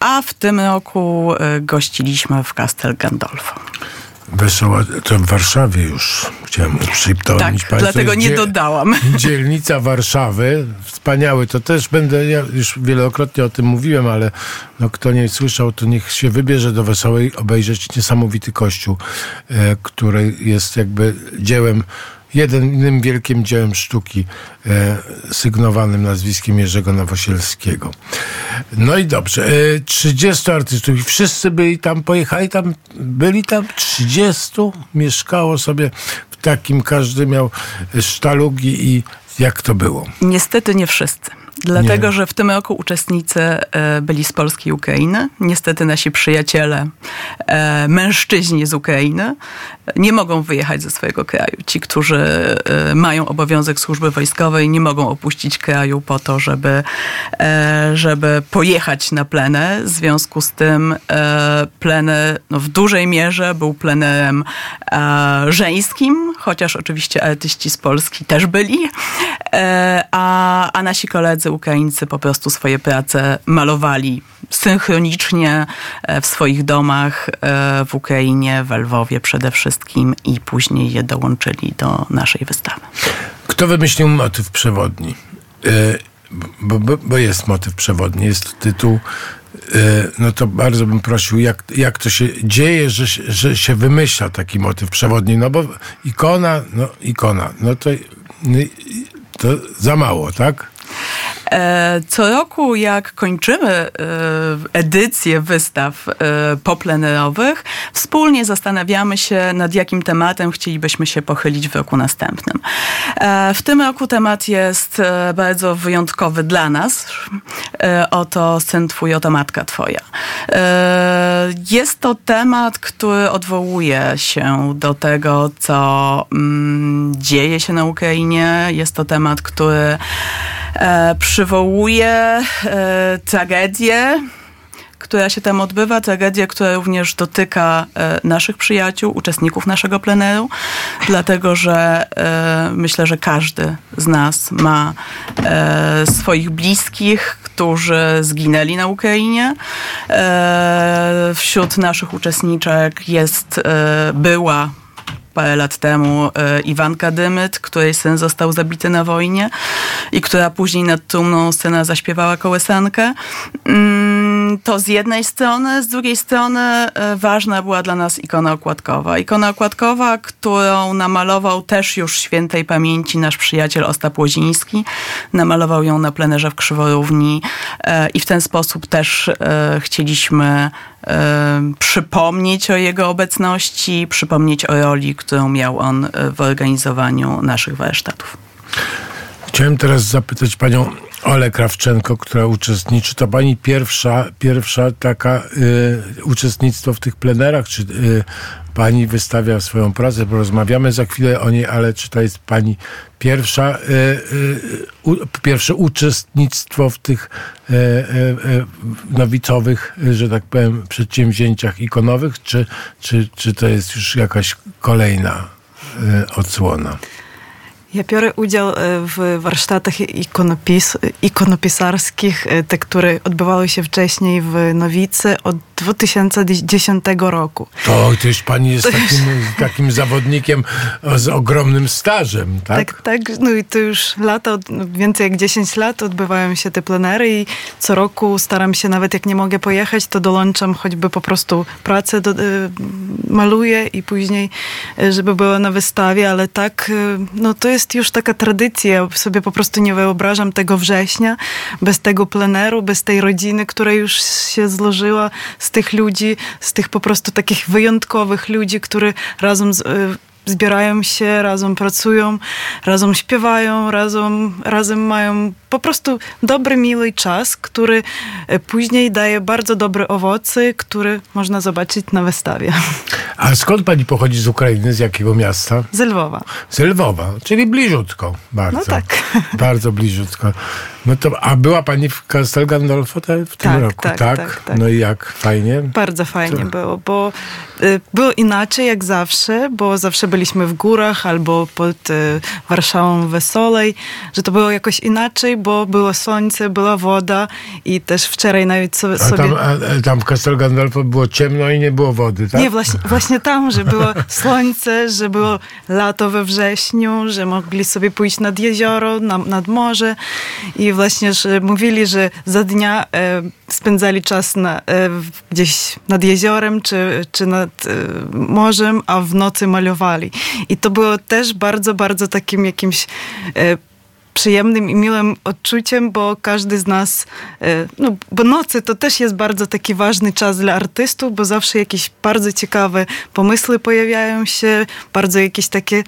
A w tym roku gościliśmy w Castel Gandolfo. Wesoła, to w Warszawie już chciałem przypomnieć Tak, Państwu. dlatego nie dodałam. (laughs) Dzielnica Warszawy, wspaniały, to też będę, ja już wielokrotnie o tym mówiłem, ale no, kto nie słyszał, to niech się wybierze do Wesołej obejrzeć niesamowity kościół, e, który jest jakby dziełem, jednym wielkim dziełem sztuki, e, sygnowanym nazwiskiem Jerzego Nowosielskiego. No i dobrze, e, 30 artystów i wszyscy byli tam, pojechali tam, byli tam 30, mieszkało sobie w takim, każdy miał sztalugi i jak to było? Niestety nie wszyscy. Dlatego, Nie. że w tym roku uczestnicy e, byli z Polski i Ukrainy. Niestety nasi przyjaciele, e, mężczyźni z Ukrainy, nie mogą wyjechać ze swojego kraju. Ci, którzy e, mają obowiązek służby wojskowej, nie mogą opuścić kraju po to, żeby, e, żeby pojechać na plenę. W związku z tym e, plenę no, w dużej mierze był plenerem żeńskim, chociaż oczywiście artyści z Polski też byli, a, a nasi koledzy Ukraińcy po prostu swoje prace malowali synchronicznie w swoich domach w Ukrainie, w Lwowie przede wszystkim i później je dołączyli do naszej wystawy. Kto wymyślił motyw przewodni? E, Bo, bo, bo jest motyw przewodni, jest tytuł. e, No to bardzo bym prosił, jak, jak to się dzieje, że, że się wymyśla taki motyw przewodni? No bo ikona, no ikona, no to, no to za mało, tak? E, Co roku, jak kończymy e, edycję wystaw e, poplenerowych, wspólnie zastanawiamy się, nad jakim tematem chcielibyśmy się pochylić w roku następnym. W tym roku temat jest bardzo wyjątkowy dla nas. Oto syn twój, oto matka twoja. Jest to temat, który odwołuje się do tego, co mm, dzieje się na Ukrainie. Jest to temat, który e, przywołuje e, tragedię, która się tam odbywa, tragedia, która również dotyka e, naszych przyjaciół, uczestników naszego pleneru, dlatego że e, myślę, że każdy z nas ma e, swoich bliskich, którzy zginęli na Ukrainie. Wśród naszych uczestniczek jest, była parę lat temu e, Iwanka Dymyt, której syn został zabity na wojnie i która później nad trumną syna zaśpiewała kołysankę. Mm, to z jednej strony, z drugiej strony e, ważna była dla nas ikona okładkowa. Ikona okładkowa, którą namalował też już świętej pamięci nasz przyjaciel Ostap Łoziński. Namalował ją na plenerze w Krzyworówni e, i w ten sposób też chcieliśmy przypomnieć o jego obecności, przypomnieć o roli, którą miał on w organizowaniu naszych warsztatów. Chciałem teraz zapytać panią Ole Krawczenko, która uczestniczy. To pani pierwsza, pierwsza taka y, uczestnictwo w tych plenerach, czy y, pani wystawia swoją pracę? Porozmawiamy za chwilę o niej, ale czy to jest pani pierwsza, y, y u, pierwsze uczestnictwo w tych y, y, nowicowych, że tak powiem, przedsięwzięciach ikonowych, czy, czy, czy to jest już jakaś kolejna odsłona? Ja biorę udział e, w warsztatach ikonopis, ikonopisarskich, e, te, które odbywały się wcześniej w Nowicy od 2010 roku. To też pani jest takim, (laughs) takim zawodnikiem z ogromnym stażem, tak? Tak, tak. No i to już lata, więcej jak 10 lat odbywają się te plenery i co roku staram się, nawet jak nie mogę pojechać, to dołączam choćby po prostu pracę, do, y, maluję i później, żeby było na wystawie, ale tak, no to jest jest już taka tradycja. Sobie po prostu nie wyobrażam tego września bez tego pleneru, bez tej rodziny, która już się złożyła z tych ludzi, z tych po prostu takich wyjątkowych ludzi, którzy razem z, y, zbierają się, razem pracują, razem śpiewają, razem, razem mają po prostu dobry, miły czas, który e, później daje bardzo dobre owoce, które można zobaczyć na wystawie. (laughs) A skąd pani pochodzi z Ukrainy? Z jakiego miasta? Z Lwowa. Z Lwowa, czyli bliziutko bardzo. No tak. (laughs) Bardzo bliziutko. No to, a była pani w Castel Gandolfo w tym tak, roku, tak, tak? tak? tak? No i jak? Fajnie? Bardzo fajnie było, bo y, było inaczej jak zawsze, bo zawsze byliśmy w górach albo pod y, Warszawą Wesolej, że to było jakoś inaczej, bo było słońce, była woda i też wczoraj nawet sobie... A tam, a, tam w Castel Gandolfo było ciemno i nie było wody, tak? Nie, właśnie, właśnie tam, że było (laughs) słońce, że było lato we wrześniu, że mogli sobie pójść nad jezioro, na, nad morze i właśnie że mówili, że za dnia e, spędzali czas na, e, gdzieś nad jeziorem czy, czy nad e, morzem, a w nocy malowali. I to było też bardzo, bardzo takim jakimś e, przyjemnym i miłym odczuciem, bo każdy z nas, e, no bo nocy to też jest bardzo taki ważny czas dla artystów, bo zawsze jakieś bardzo ciekawe pomysły pojawiają się, bardzo jakieś takie,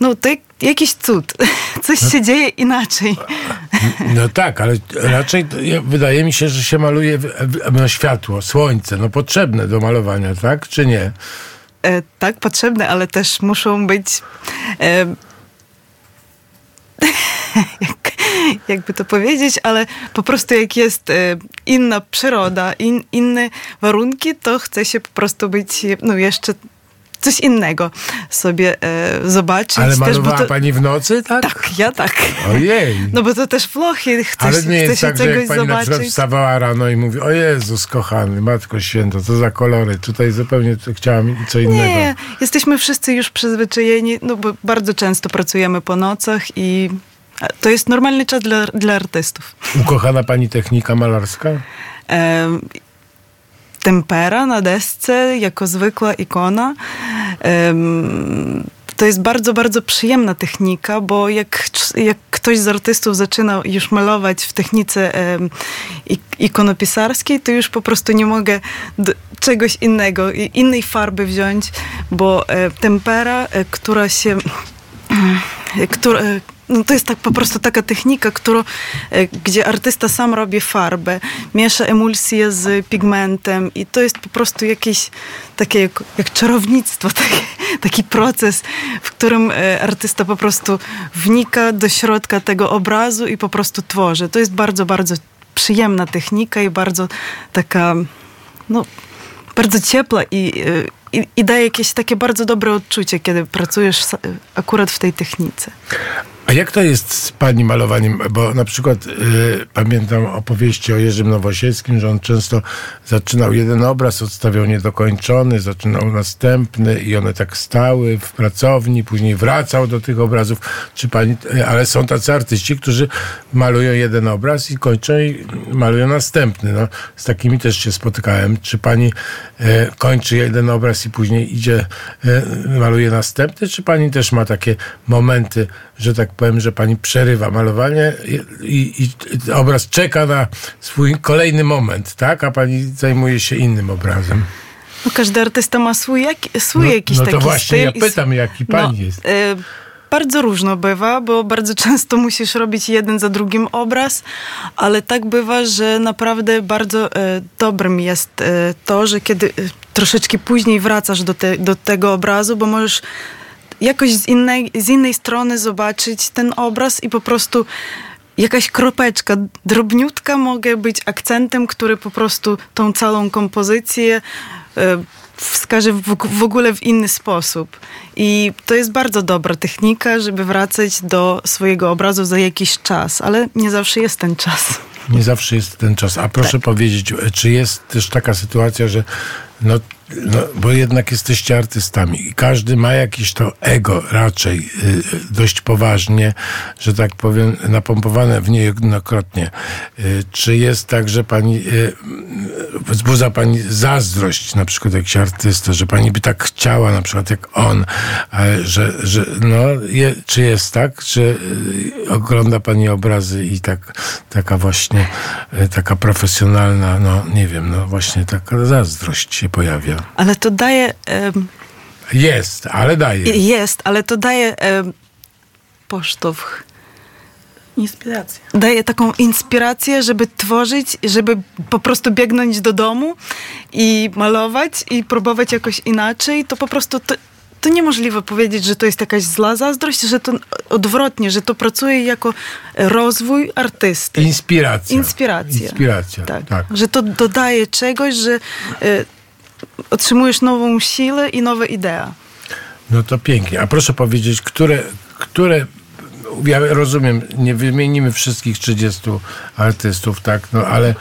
no to jakiś cud. (laughs) Coś no, się dzieje inaczej. No tak, ale raczej wydaje mi się, że się maluje no, światło, słońce, no potrzebne do malowania, tak? Czy nie? E, tak, potrzebne, ale też muszą być e, (laughs) jak, jakby to powiedzieć, ale po prostu jak jest e, inna przyroda, in, inne warunki, to chce się po prostu być no jeszcze coś innego sobie e, zobaczyć. Ale malowała też, to... pani w nocy, tak? Tak, ja tak. Ojej. No bo to też Włochy, chce, Ale nie jest tak, się że czegoś jak pani zobaczyć. na przykład wstawała rano i mówi, o Jezus kochany, Matko Święta, co za kolory. Tutaj zupełnie chciałam co innego. Nie, jesteśmy wszyscy już przyzwyczajeni, no bo bardzo często pracujemy po nocach i to jest normalny czas dla, dla artystów. Ukochana pani technika malarska? E, tempera na desce, jako zwykła ikona. E, to jest bardzo, bardzo przyjemna technika, bo jak, jak ktoś z artystów zaczyna już malować w technice e, ikonopisarskiej, to już po prostu nie mogę czegoś innego, innej farby wziąć, bo e, tempera, e, która się (clears throat) która, no to jest tak po prostu taka technika, którą, e, gdzie artysta sam robi farbę, miesza emulsję z pigmentem i to jest po prostu jakieś takie jak, jak czarownictwo, (laughs) taki, taki proces, w którym e, artysta po prostu wnika do środka tego obrazu i po prostu tworzy. To jest bardzo, bardzo przyjemna technika i bardzo taka no, bardzo ciepła i, y, i, i daje jakieś takie bardzo dobre odczucie, kiedy pracujesz akurat w tej technice. A jak to jest z pani malowaniem? Bo na przykład y, pamiętam opowieści o Jerzym Nowosielskim, że on często zaczynał jeden obraz, odstawiał niedokończony, zaczynał następny i one tak stały w pracowni, później wracał do tych obrazów. Czy pani, y, ale są tacy artyści, którzy malują jeden obraz i kończą i malują następny. No, z takimi też się spotykałem. Czy pani y, kończy jeden obraz i później idzie, maluje następny, czy pani też ma takie momenty, że tak powiem, że pani przerywa malowanie i, i, i obraz czeka na swój kolejny moment, tak? A pani zajmuje się innym obrazem. No, każdy artysta ma swój, jak, swój no, jakiś no to taki właśnie styl. ja i- pytam, jaki pani jest. e, bardzo różno bywa, bo bardzo (laughs) często musisz robić jeden za drugim obraz, ale tak bywa, że naprawdę bardzo e, dobrym jest e, to, że kiedy e, troszeczkę później wracasz do, te, do tego obrazu, bo możesz jakoś z innej, z innej strony zobaczyć ten obraz i po prostu jakaś kropeczka drobniutka mogę być akcentem, który po prostu tą całą kompozycję e, wskaże w, w ogóle w inny sposób. I to jest bardzo dobra technika, żeby wracać do swojego obrazu za jakiś czas, ale nie zawsze jest ten czas. Nie zawsze jest ten czas. A proszę powiedzieć, czy jest też taka sytuacja, że no, no, bo jednak jesteście artystami i każdy ma jakieś to ego raczej y, dość poważnie, że tak powiem, napompowane w niejednokrotnie. Y, czy jest tak, że pani y, wzbudza pani zazdrość, na przykład jakiś artysta, że pani by tak chciała, na przykład jak on, że, że no, je, czy jest tak, że y, ogląda pani obrazy i tak, taka właśnie, y, taka profesjonalna, no nie wiem, no właśnie taka zazdrość się pojawia. Ale to daje... em, Jest, ale daje. jest, ale to daje em, posztowch. Inspiracja. daje taką inspirację, żeby tworzyć, żeby po prostu biegnąć do domu i malować i próbować jakoś inaczej, to po prostu to, to niemożliwe powiedzieć, że to jest jakaś zła zazdrość, że to odwrotnie, że to pracuje jako rozwój artysty. Inspiracja. Inspiracja. Inspiracja, Tak. tak. Że to dodaje czegoś, że e, otrzymujesz nową siłę i nowe idee. No to pięknie. A proszę powiedzieć, które, które ja rozumiem, nie wymienimy wszystkich 30 artystów, tak, no ale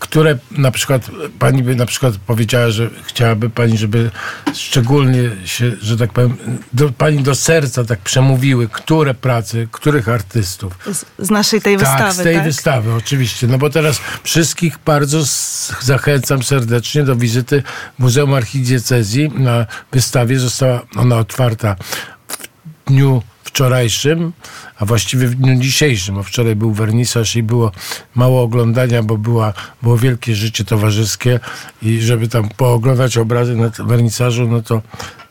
które na przykład pani by na przykład powiedziała, że chciałaby pani, żeby szczególnie się, że tak powiem, do, pani do serca tak przemówiły, które prace, których artystów. Z, z naszej tej Tak, wystawy, z tej tak? wystawy, oczywiście. No bo teraz wszystkich bardzo zachęcam serdecznie do wizyty Muzeum Archidiecezji. Na wystawie została ona otwarta w dniu wczorajszym, a właściwie w dniu dzisiejszym, bo wczoraj był wernisaż i było mało oglądania, bo była, było wielkie życie towarzyskie i żeby tam pooglądać obrazy na wernisażu, no to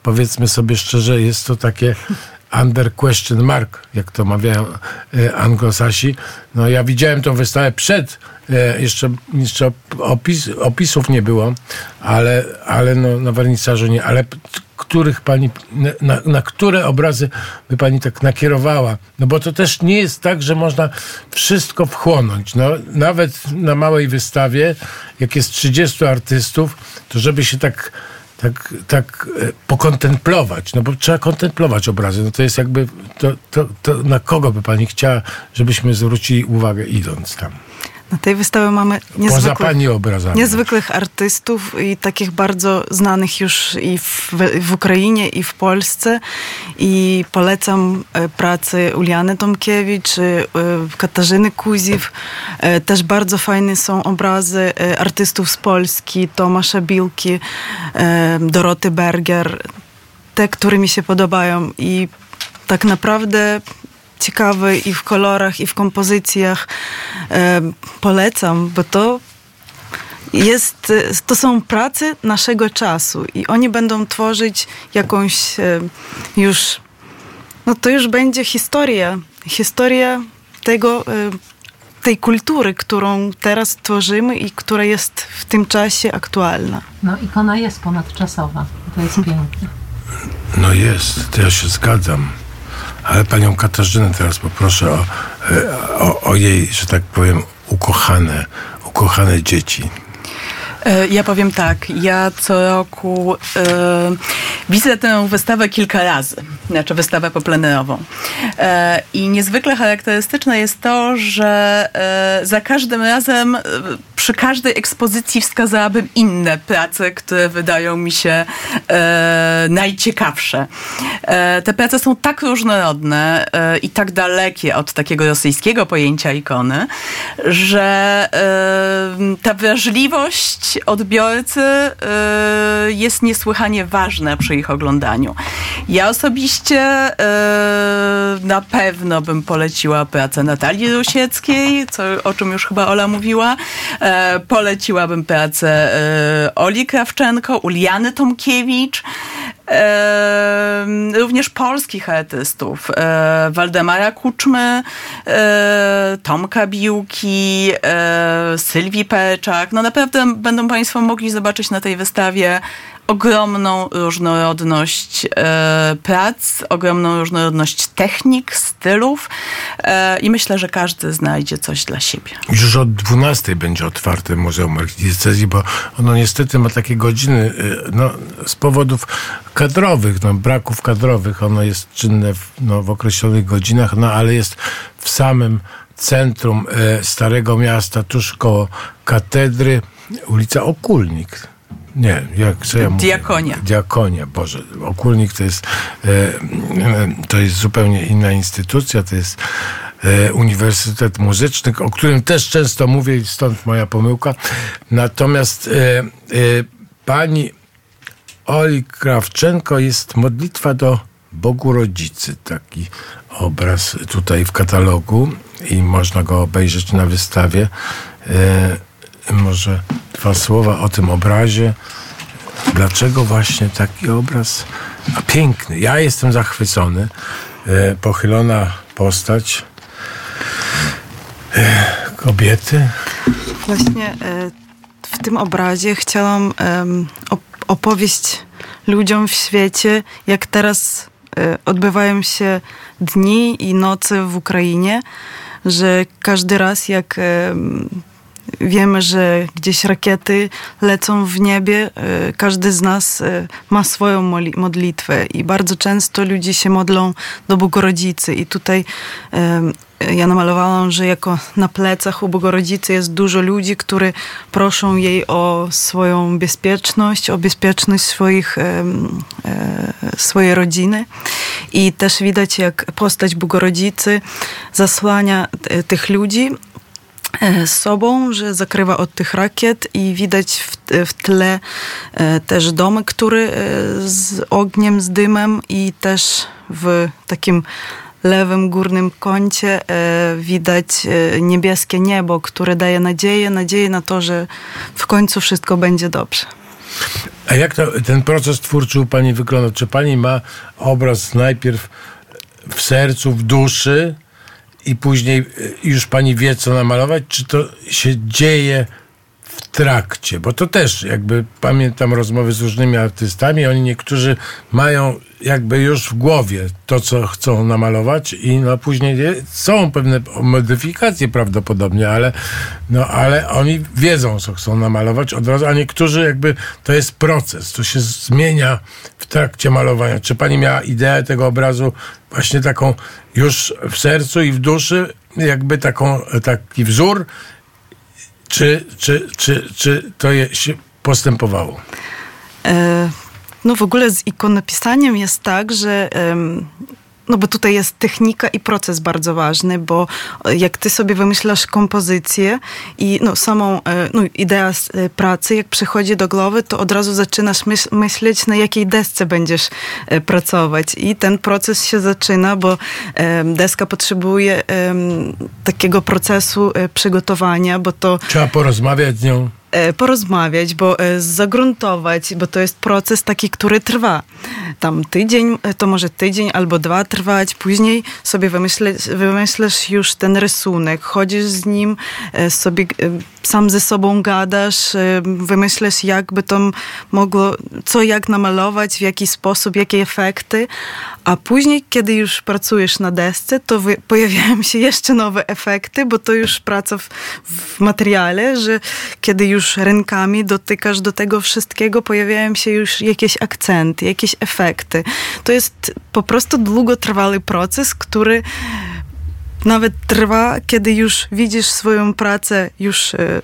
powiedzmy sobie szczerze, jest to takie under question mark, jak to mawiają e, anglosasi. No ja widziałem tą wystawę przed, e, jeszcze, jeszcze opis, opisów nie było, ale, ale no, na wernisażu nie, ale których pani, na, na, które obrazy by pani tak nakierowała? No bo to też nie jest tak, że można wszystko wchłonąć. No, nawet na małej wystawie, jak jest 30 artystów, to żeby się tak tak, tak e, pokontemplować, no bo trzeba kontemplować obrazy, no to jest jakby, to, to, to na kogo by pani chciała, żebyśmy zwrócili uwagę idąc tam? Na tej wystawie mamy niezwykłych, niezwykłych artystów i takich bardzo znanych już i w, w Ukrainie, i w Polsce. I polecam e, pracę Uliany Tomkiewicz, e, Katarzyny Kuziw. E, Też bardzo fajne są obrazy artystów z Polski, Tomasza Bilki, Doroty Berger. Te, które mi się podobają i tak naprawdę ciekawe i w kolorach, i w kompozycjach. E, polecam, bo to jest, e, to są prace naszego czasu i oni będą tworzyć jakąś e, już, no to już będzie historia, historia tego, e, tej kultury, którą teraz tworzymy i która jest w tym czasie aktualna. No ikona jest ponadczasowa. To jest (laughs) piękne. No jest, to ja się zgadzam. Ale panią Katarzynę teraz poproszę o, e, o, o jej, że tak powiem, ukochane, ukochane dzieci. E, Ja powiem tak, ja co roku e, widzę tę wystawę kilka razy, znaczy wystawę poplenerową. E, I niezwykle charakterystyczne jest to, że e, za każdym razem, e, przy każdej ekspozycji wskazałabym inne prace, które wydają mi się najciekawsze. Te prace są tak różnorodne i tak dalekie od takiego rosyjskiego pojęcia ikony, że ta wrażliwość odbiorcy jest niesłychanie ważna przy ich oglądaniu. Ja osobiście e, na pewno bym poleciła pracę Natalii Rusieckiej, co, o czym już chyba Ola mówiła. E, poleciłabym pracę e, Oli Krawczenko, Uliany Tomkiewicz. E, również polskich artystów. Waldemara Kuczmy, Tomka Biłki, Sylwii Perczak. No naprawdę będą Państwo mogli zobaczyć na tej wystawie ogromną różnorodność e, prac, ogromną różnorodność technik, stylów e, i myślę, że każdy znajdzie coś dla siebie. Już od 12 będzie otwarte Muzeum Archidiecezji, bo ono niestety ma takie godziny, y, no, z powodów kadrowych, no, braków kadrowych. Ono jest czynne w, no, w określonych godzinach, no ale jest w samym centrum e, Starego Miasta, tuż koło katedry, ulica Okulnik. Nie, jak co ja mówię? Diakonia. Diakonia, Boże. Okulnik to jest, e, e, to jest zupełnie inna instytucja, to jest e, Uniwersytet Muzyczny, o którym też często mówię i stąd moja pomyłka. Natomiast pani Oli Krawczenko jest modlitwa do Bogu Rodzicy. Taki obraz tutaj w katalogu i można go obejrzeć na wystawie. Może dwa słowa o tym obrazie. Dlaczego właśnie taki obraz? A piękny. Ja jestem zachwycony. E, pochylona postać e, kobiety. Właśnie e, w tym obrazie chciałam opowieść ludziom w świecie, jak teraz e, odbywają się dni i noce w Ukrainie, że każdy raz jak wiemy, że gdzieś rakiety lecą w niebie, e, każdy z nas e, ma swoją modlitwę i bardzo często ludzie się modlą do Bogorodzicy. I tutaj ja namalowałam, że jako na plecach u Bogorodzicy jest dużo ludzi, którzy proszą jej o swoją bezpieczność, o bezpieczność swoich, e, swojej rodziny. I też widać, jak postać Bogorodzicy zasłania tych ludzi e, sobą, że zakrywa od tych rakiet i widać w, w tle e, też domy, które e, z ogniem, z dymem i też w takim lewym górnym kącie widać niebieskie niebo, które daje nadzieję, nadzieję na to, że w końcu wszystko będzie dobrze. A jak to, ten proces twórczy u pani wygląda? Czy pani ma obraz najpierw w sercu, w duszy i później y, już pani wie, co namalować? Czy to się dzieje w trakcie? Bo to też jakby pamiętam rozmowy z różnymi artystami, oni niektórzy mają jakby już w głowie to, co chcą namalować i no później są pewne modyfikacje prawdopodobnie, ale, no, ale oni wiedzą, co chcą namalować od razu, a niektórzy jakby to jest proces, to się zmienia w trakcie malowania. Czy pani miała ideę tego obrazu właśnie taką już w sercu i w duszy, jakby taką, taki wzór, czy, czy, czy, czy to się postępowało? E, No w ogóle z ikonopisaniem jest tak, że no bo tutaj jest technika i proces bardzo ważny, bo e, jak ty sobie wymyślasz kompozycję i no, samą e, no, idea e, pracy, jak przychodzi do głowy, to od razu zaczynasz myśl, myśleć, na jakiej desce będziesz pracować. I ten proces się zaczyna, bo deska potrzebuje takiego procesu przygotowania, bo to Trzeba porozmawiać z nią. E, porozmawiać, bo e, zagruntować, bo to jest proces taki, który trwa. Tam tydzień, e, to może tydzień albo dwa trwać, później sobie wymyśleć, wymyślasz już ten rysunek, chodzisz z nim, sobie sam ze sobą gadasz, wymyślasz jakby to mogło, co jak namalować, w jaki sposób, jakie efekty, a później, kiedy już pracujesz na desce, to (laughs) pojawiają się jeszcze nowe efekty, bo to już praca w, w materiale, że kiedy już już rękami dotykasz do tego wszystkiego, pojawiają się już jakieś akcenty, jakieś efekty. To jest po prostu długotrwały proces, który nawet trwa, kiedy już widzisz swoją pracę już e, e,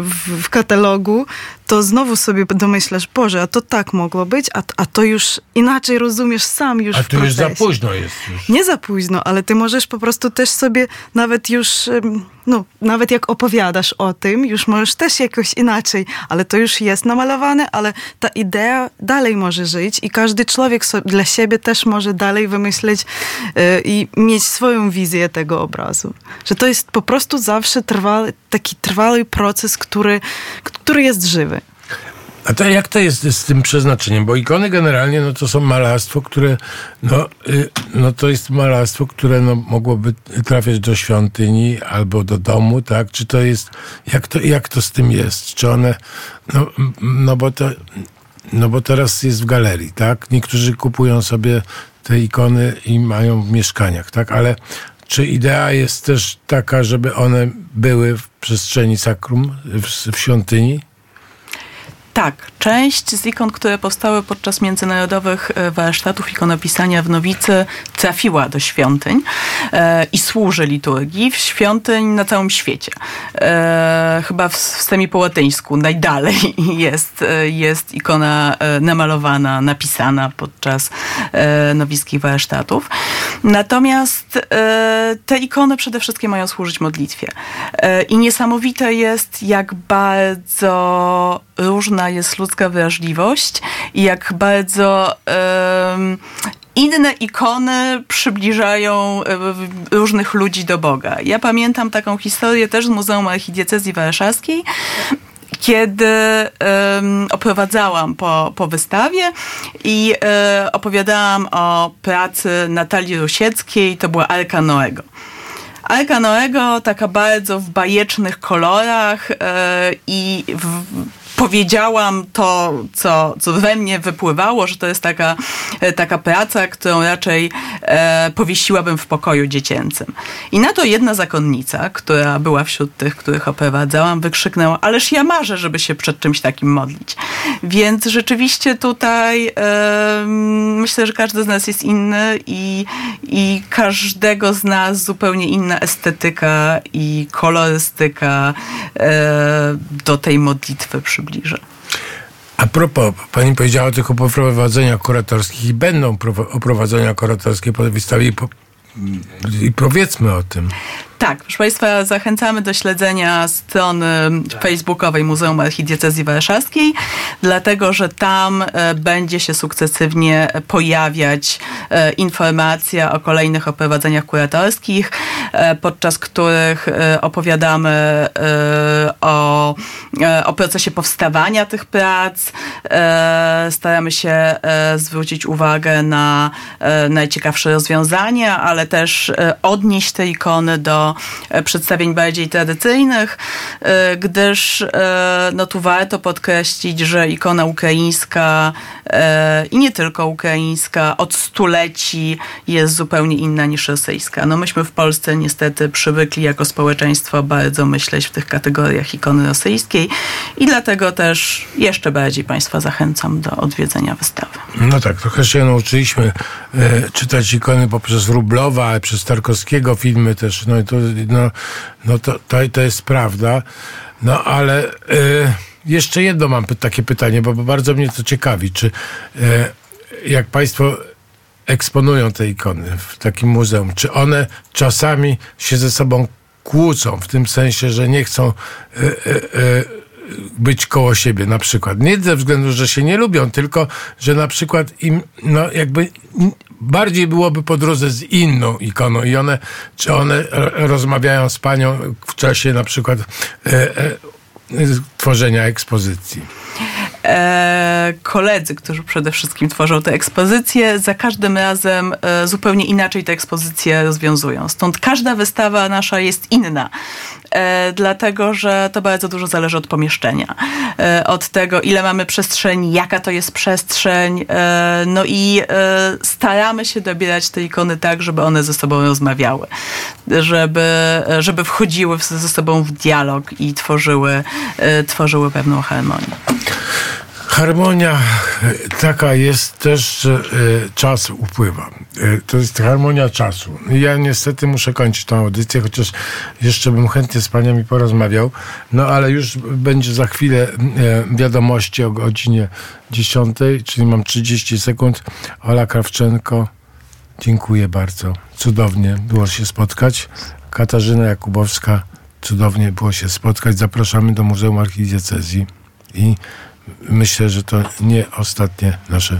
w, w katalogu, to znowu sobie domyślasz, Boże, a to tak mogło być, a, a to już inaczej rozumiesz sam już A tu już za późno jest. Już. Nie za późno, ale ty możesz po prostu też sobie nawet już, no, nawet jak opowiadasz o tym, już możesz też jakoś inaczej, ale to już jest namalowane, ale ta idea dalej może żyć i każdy człowiek dla siebie też może dalej wymyśleć e, i mieć swoją wizję tego obrazu. Że to jest po prostu zawsze trwały, taki trwały proces, który, który jest żywy. A to jak to jest z tym przeznaczeniem? Bo ikony generalnie no to są malarstwo, które no, y, no to jest malarstwo, które no, mogłoby trafiać do świątyni albo do domu, tak? Czy to jest, jak to, jak to z tym jest? Czy one, no, no bo to, no bo teraz jest w galerii, tak? Niektórzy kupują sobie te ikony i mają w mieszkaniach, tak? Ale czy idea jest też taka, żeby one były w przestrzeni sakrum, w, w świątyni? Tak, część z ikon, które powstały podczas międzynarodowych e, warsztatów ikonopisania w Nowicy trafiła do świątyń e, i służy liturgii w świątyń na całym świecie. E, chyba w, w systemie po łatyńsku najdalej (laughs) jest, e, jest ikona e, namalowana, napisana podczas e, nowickich warsztatów. Natomiast te ikony przede wszystkim mają służyć modlitwie. I niesamowite jest, jak bardzo różna jest ludzka wrażliwość i jak bardzo inne ikony przybliżają e, różnych ludzi do Boga. Ja pamiętam taką historię też z Muzeum Archidiecezji Warszawskiej, kiedy em, oprowadzałam po, po wystawie i e, opowiadałam o pracy Natalii Rusieckiej, to była Arka Noego. Arka Noego taka bardzo w bajecznych kolorach e, i w, powiedziałam to, co, co we mnie wypływało, że to jest taka, e, taka praca, którą raczej e, powiesiłabym w pokoju dziecięcym. I na to jedna zakonnica, która była wśród tych, których oprowadzałam, wykrzyknęła, ależ ja marzę, żeby się przed czymś takim modlić. Więc rzeczywiście tutaj e, myślę, że każdy z nas jest inny i, i każdego z nas zupełnie inna estetyka i kolorystyka e, do tej modlitwy A propos, pani powiedziała o tych oprowadzeniach kuratorskich i będą prowa- oprowadzenia kuratorskie po wystawie i, po, i powiedzmy o tym. Tak, proszę Państwa, zachęcamy do śledzenia strony facebookowej Muzeum Archidiecezji Warszawskiej, dlatego że tam e, będzie się sukcesywnie pojawiać e, informacja o kolejnych oprowadzeniach kuratorskich, e, podczas których opowiadamy o, o procesie powstawania tych prac. Staramy się zwrócić uwagę na najciekawsze rozwiązania, ale też odnieść te ikony do e, przedstawień bardziej tradycyjnych, e, gdyż e, no tu warto podkreślić, że ikona ukraińska i nie tylko ukraińska od stuleci jest zupełnie inna niż rosyjska. No myśmy w Polsce niestety przywykli jako społeczeństwo bardzo myśleć w tych kategoriach ikony rosyjskiej i dlatego też jeszcze bardziej Państwa zachęcam do odwiedzenia wystawy. No tak, trochę się nauczyliśmy e, czytać ikony poprzez Rublowa, przez Tarkowskiego filmy też, no i to, no, no to, to, to jest prawda. No ale e, jeszcze jedno mam takie pytanie, bo, bo bardzo mnie to ciekawi, czy e, jak państwo eksponują te ikony w takim muzeum, czy one czasami się ze sobą kłócą, w tym sensie, że nie chcą e, być koło siebie na przykład. Nie ze względu, że się nie lubią, tylko, że na przykład im, no jakby bardziej byłoby po drodze z inną ikoną i one, czy one rozmawiają z panią w czasie na przykład e, e, tworzenia ekspozycji. E, koledzy, którzy przede wszystkim tworzą te ekspozycje, za każdym razem e, zupełnie inaczej te ekspozycje rozwiązują. Stąd każda wystawa nasza jest inna. E, dlatego, że to bardzo dużo zależy od pomieszczenia, e, od tego, ile mamy przestrzeni, jaka to jest przestrzeń. E, no i staramy się dobierać te ikony tak, żeby one ze sobą rozmawiały, żeby, żeby wchodziły ze sobą w dialog i tworzyły, tworzyły pewną harmonię. Harmonia e, taka jest też, że e, czas upływa. E, To jest harmonia czasu. Ja niestety muszę kończyć tę audycję, chociaż jeszcze bym chętnie z paniami porozmawiał. No ale już będzie za chwilę wiadomości o godzinie 10, czyli mam 30 sekund. Ola Krawczenko, dziękuję bardzo. Cudownie było się spotkać. Katarzyna Jakubowska, cudownie było się spotkać. Zapraszamy do Muzeum Archidiecezji i myślę, że to nie ostatnie nasze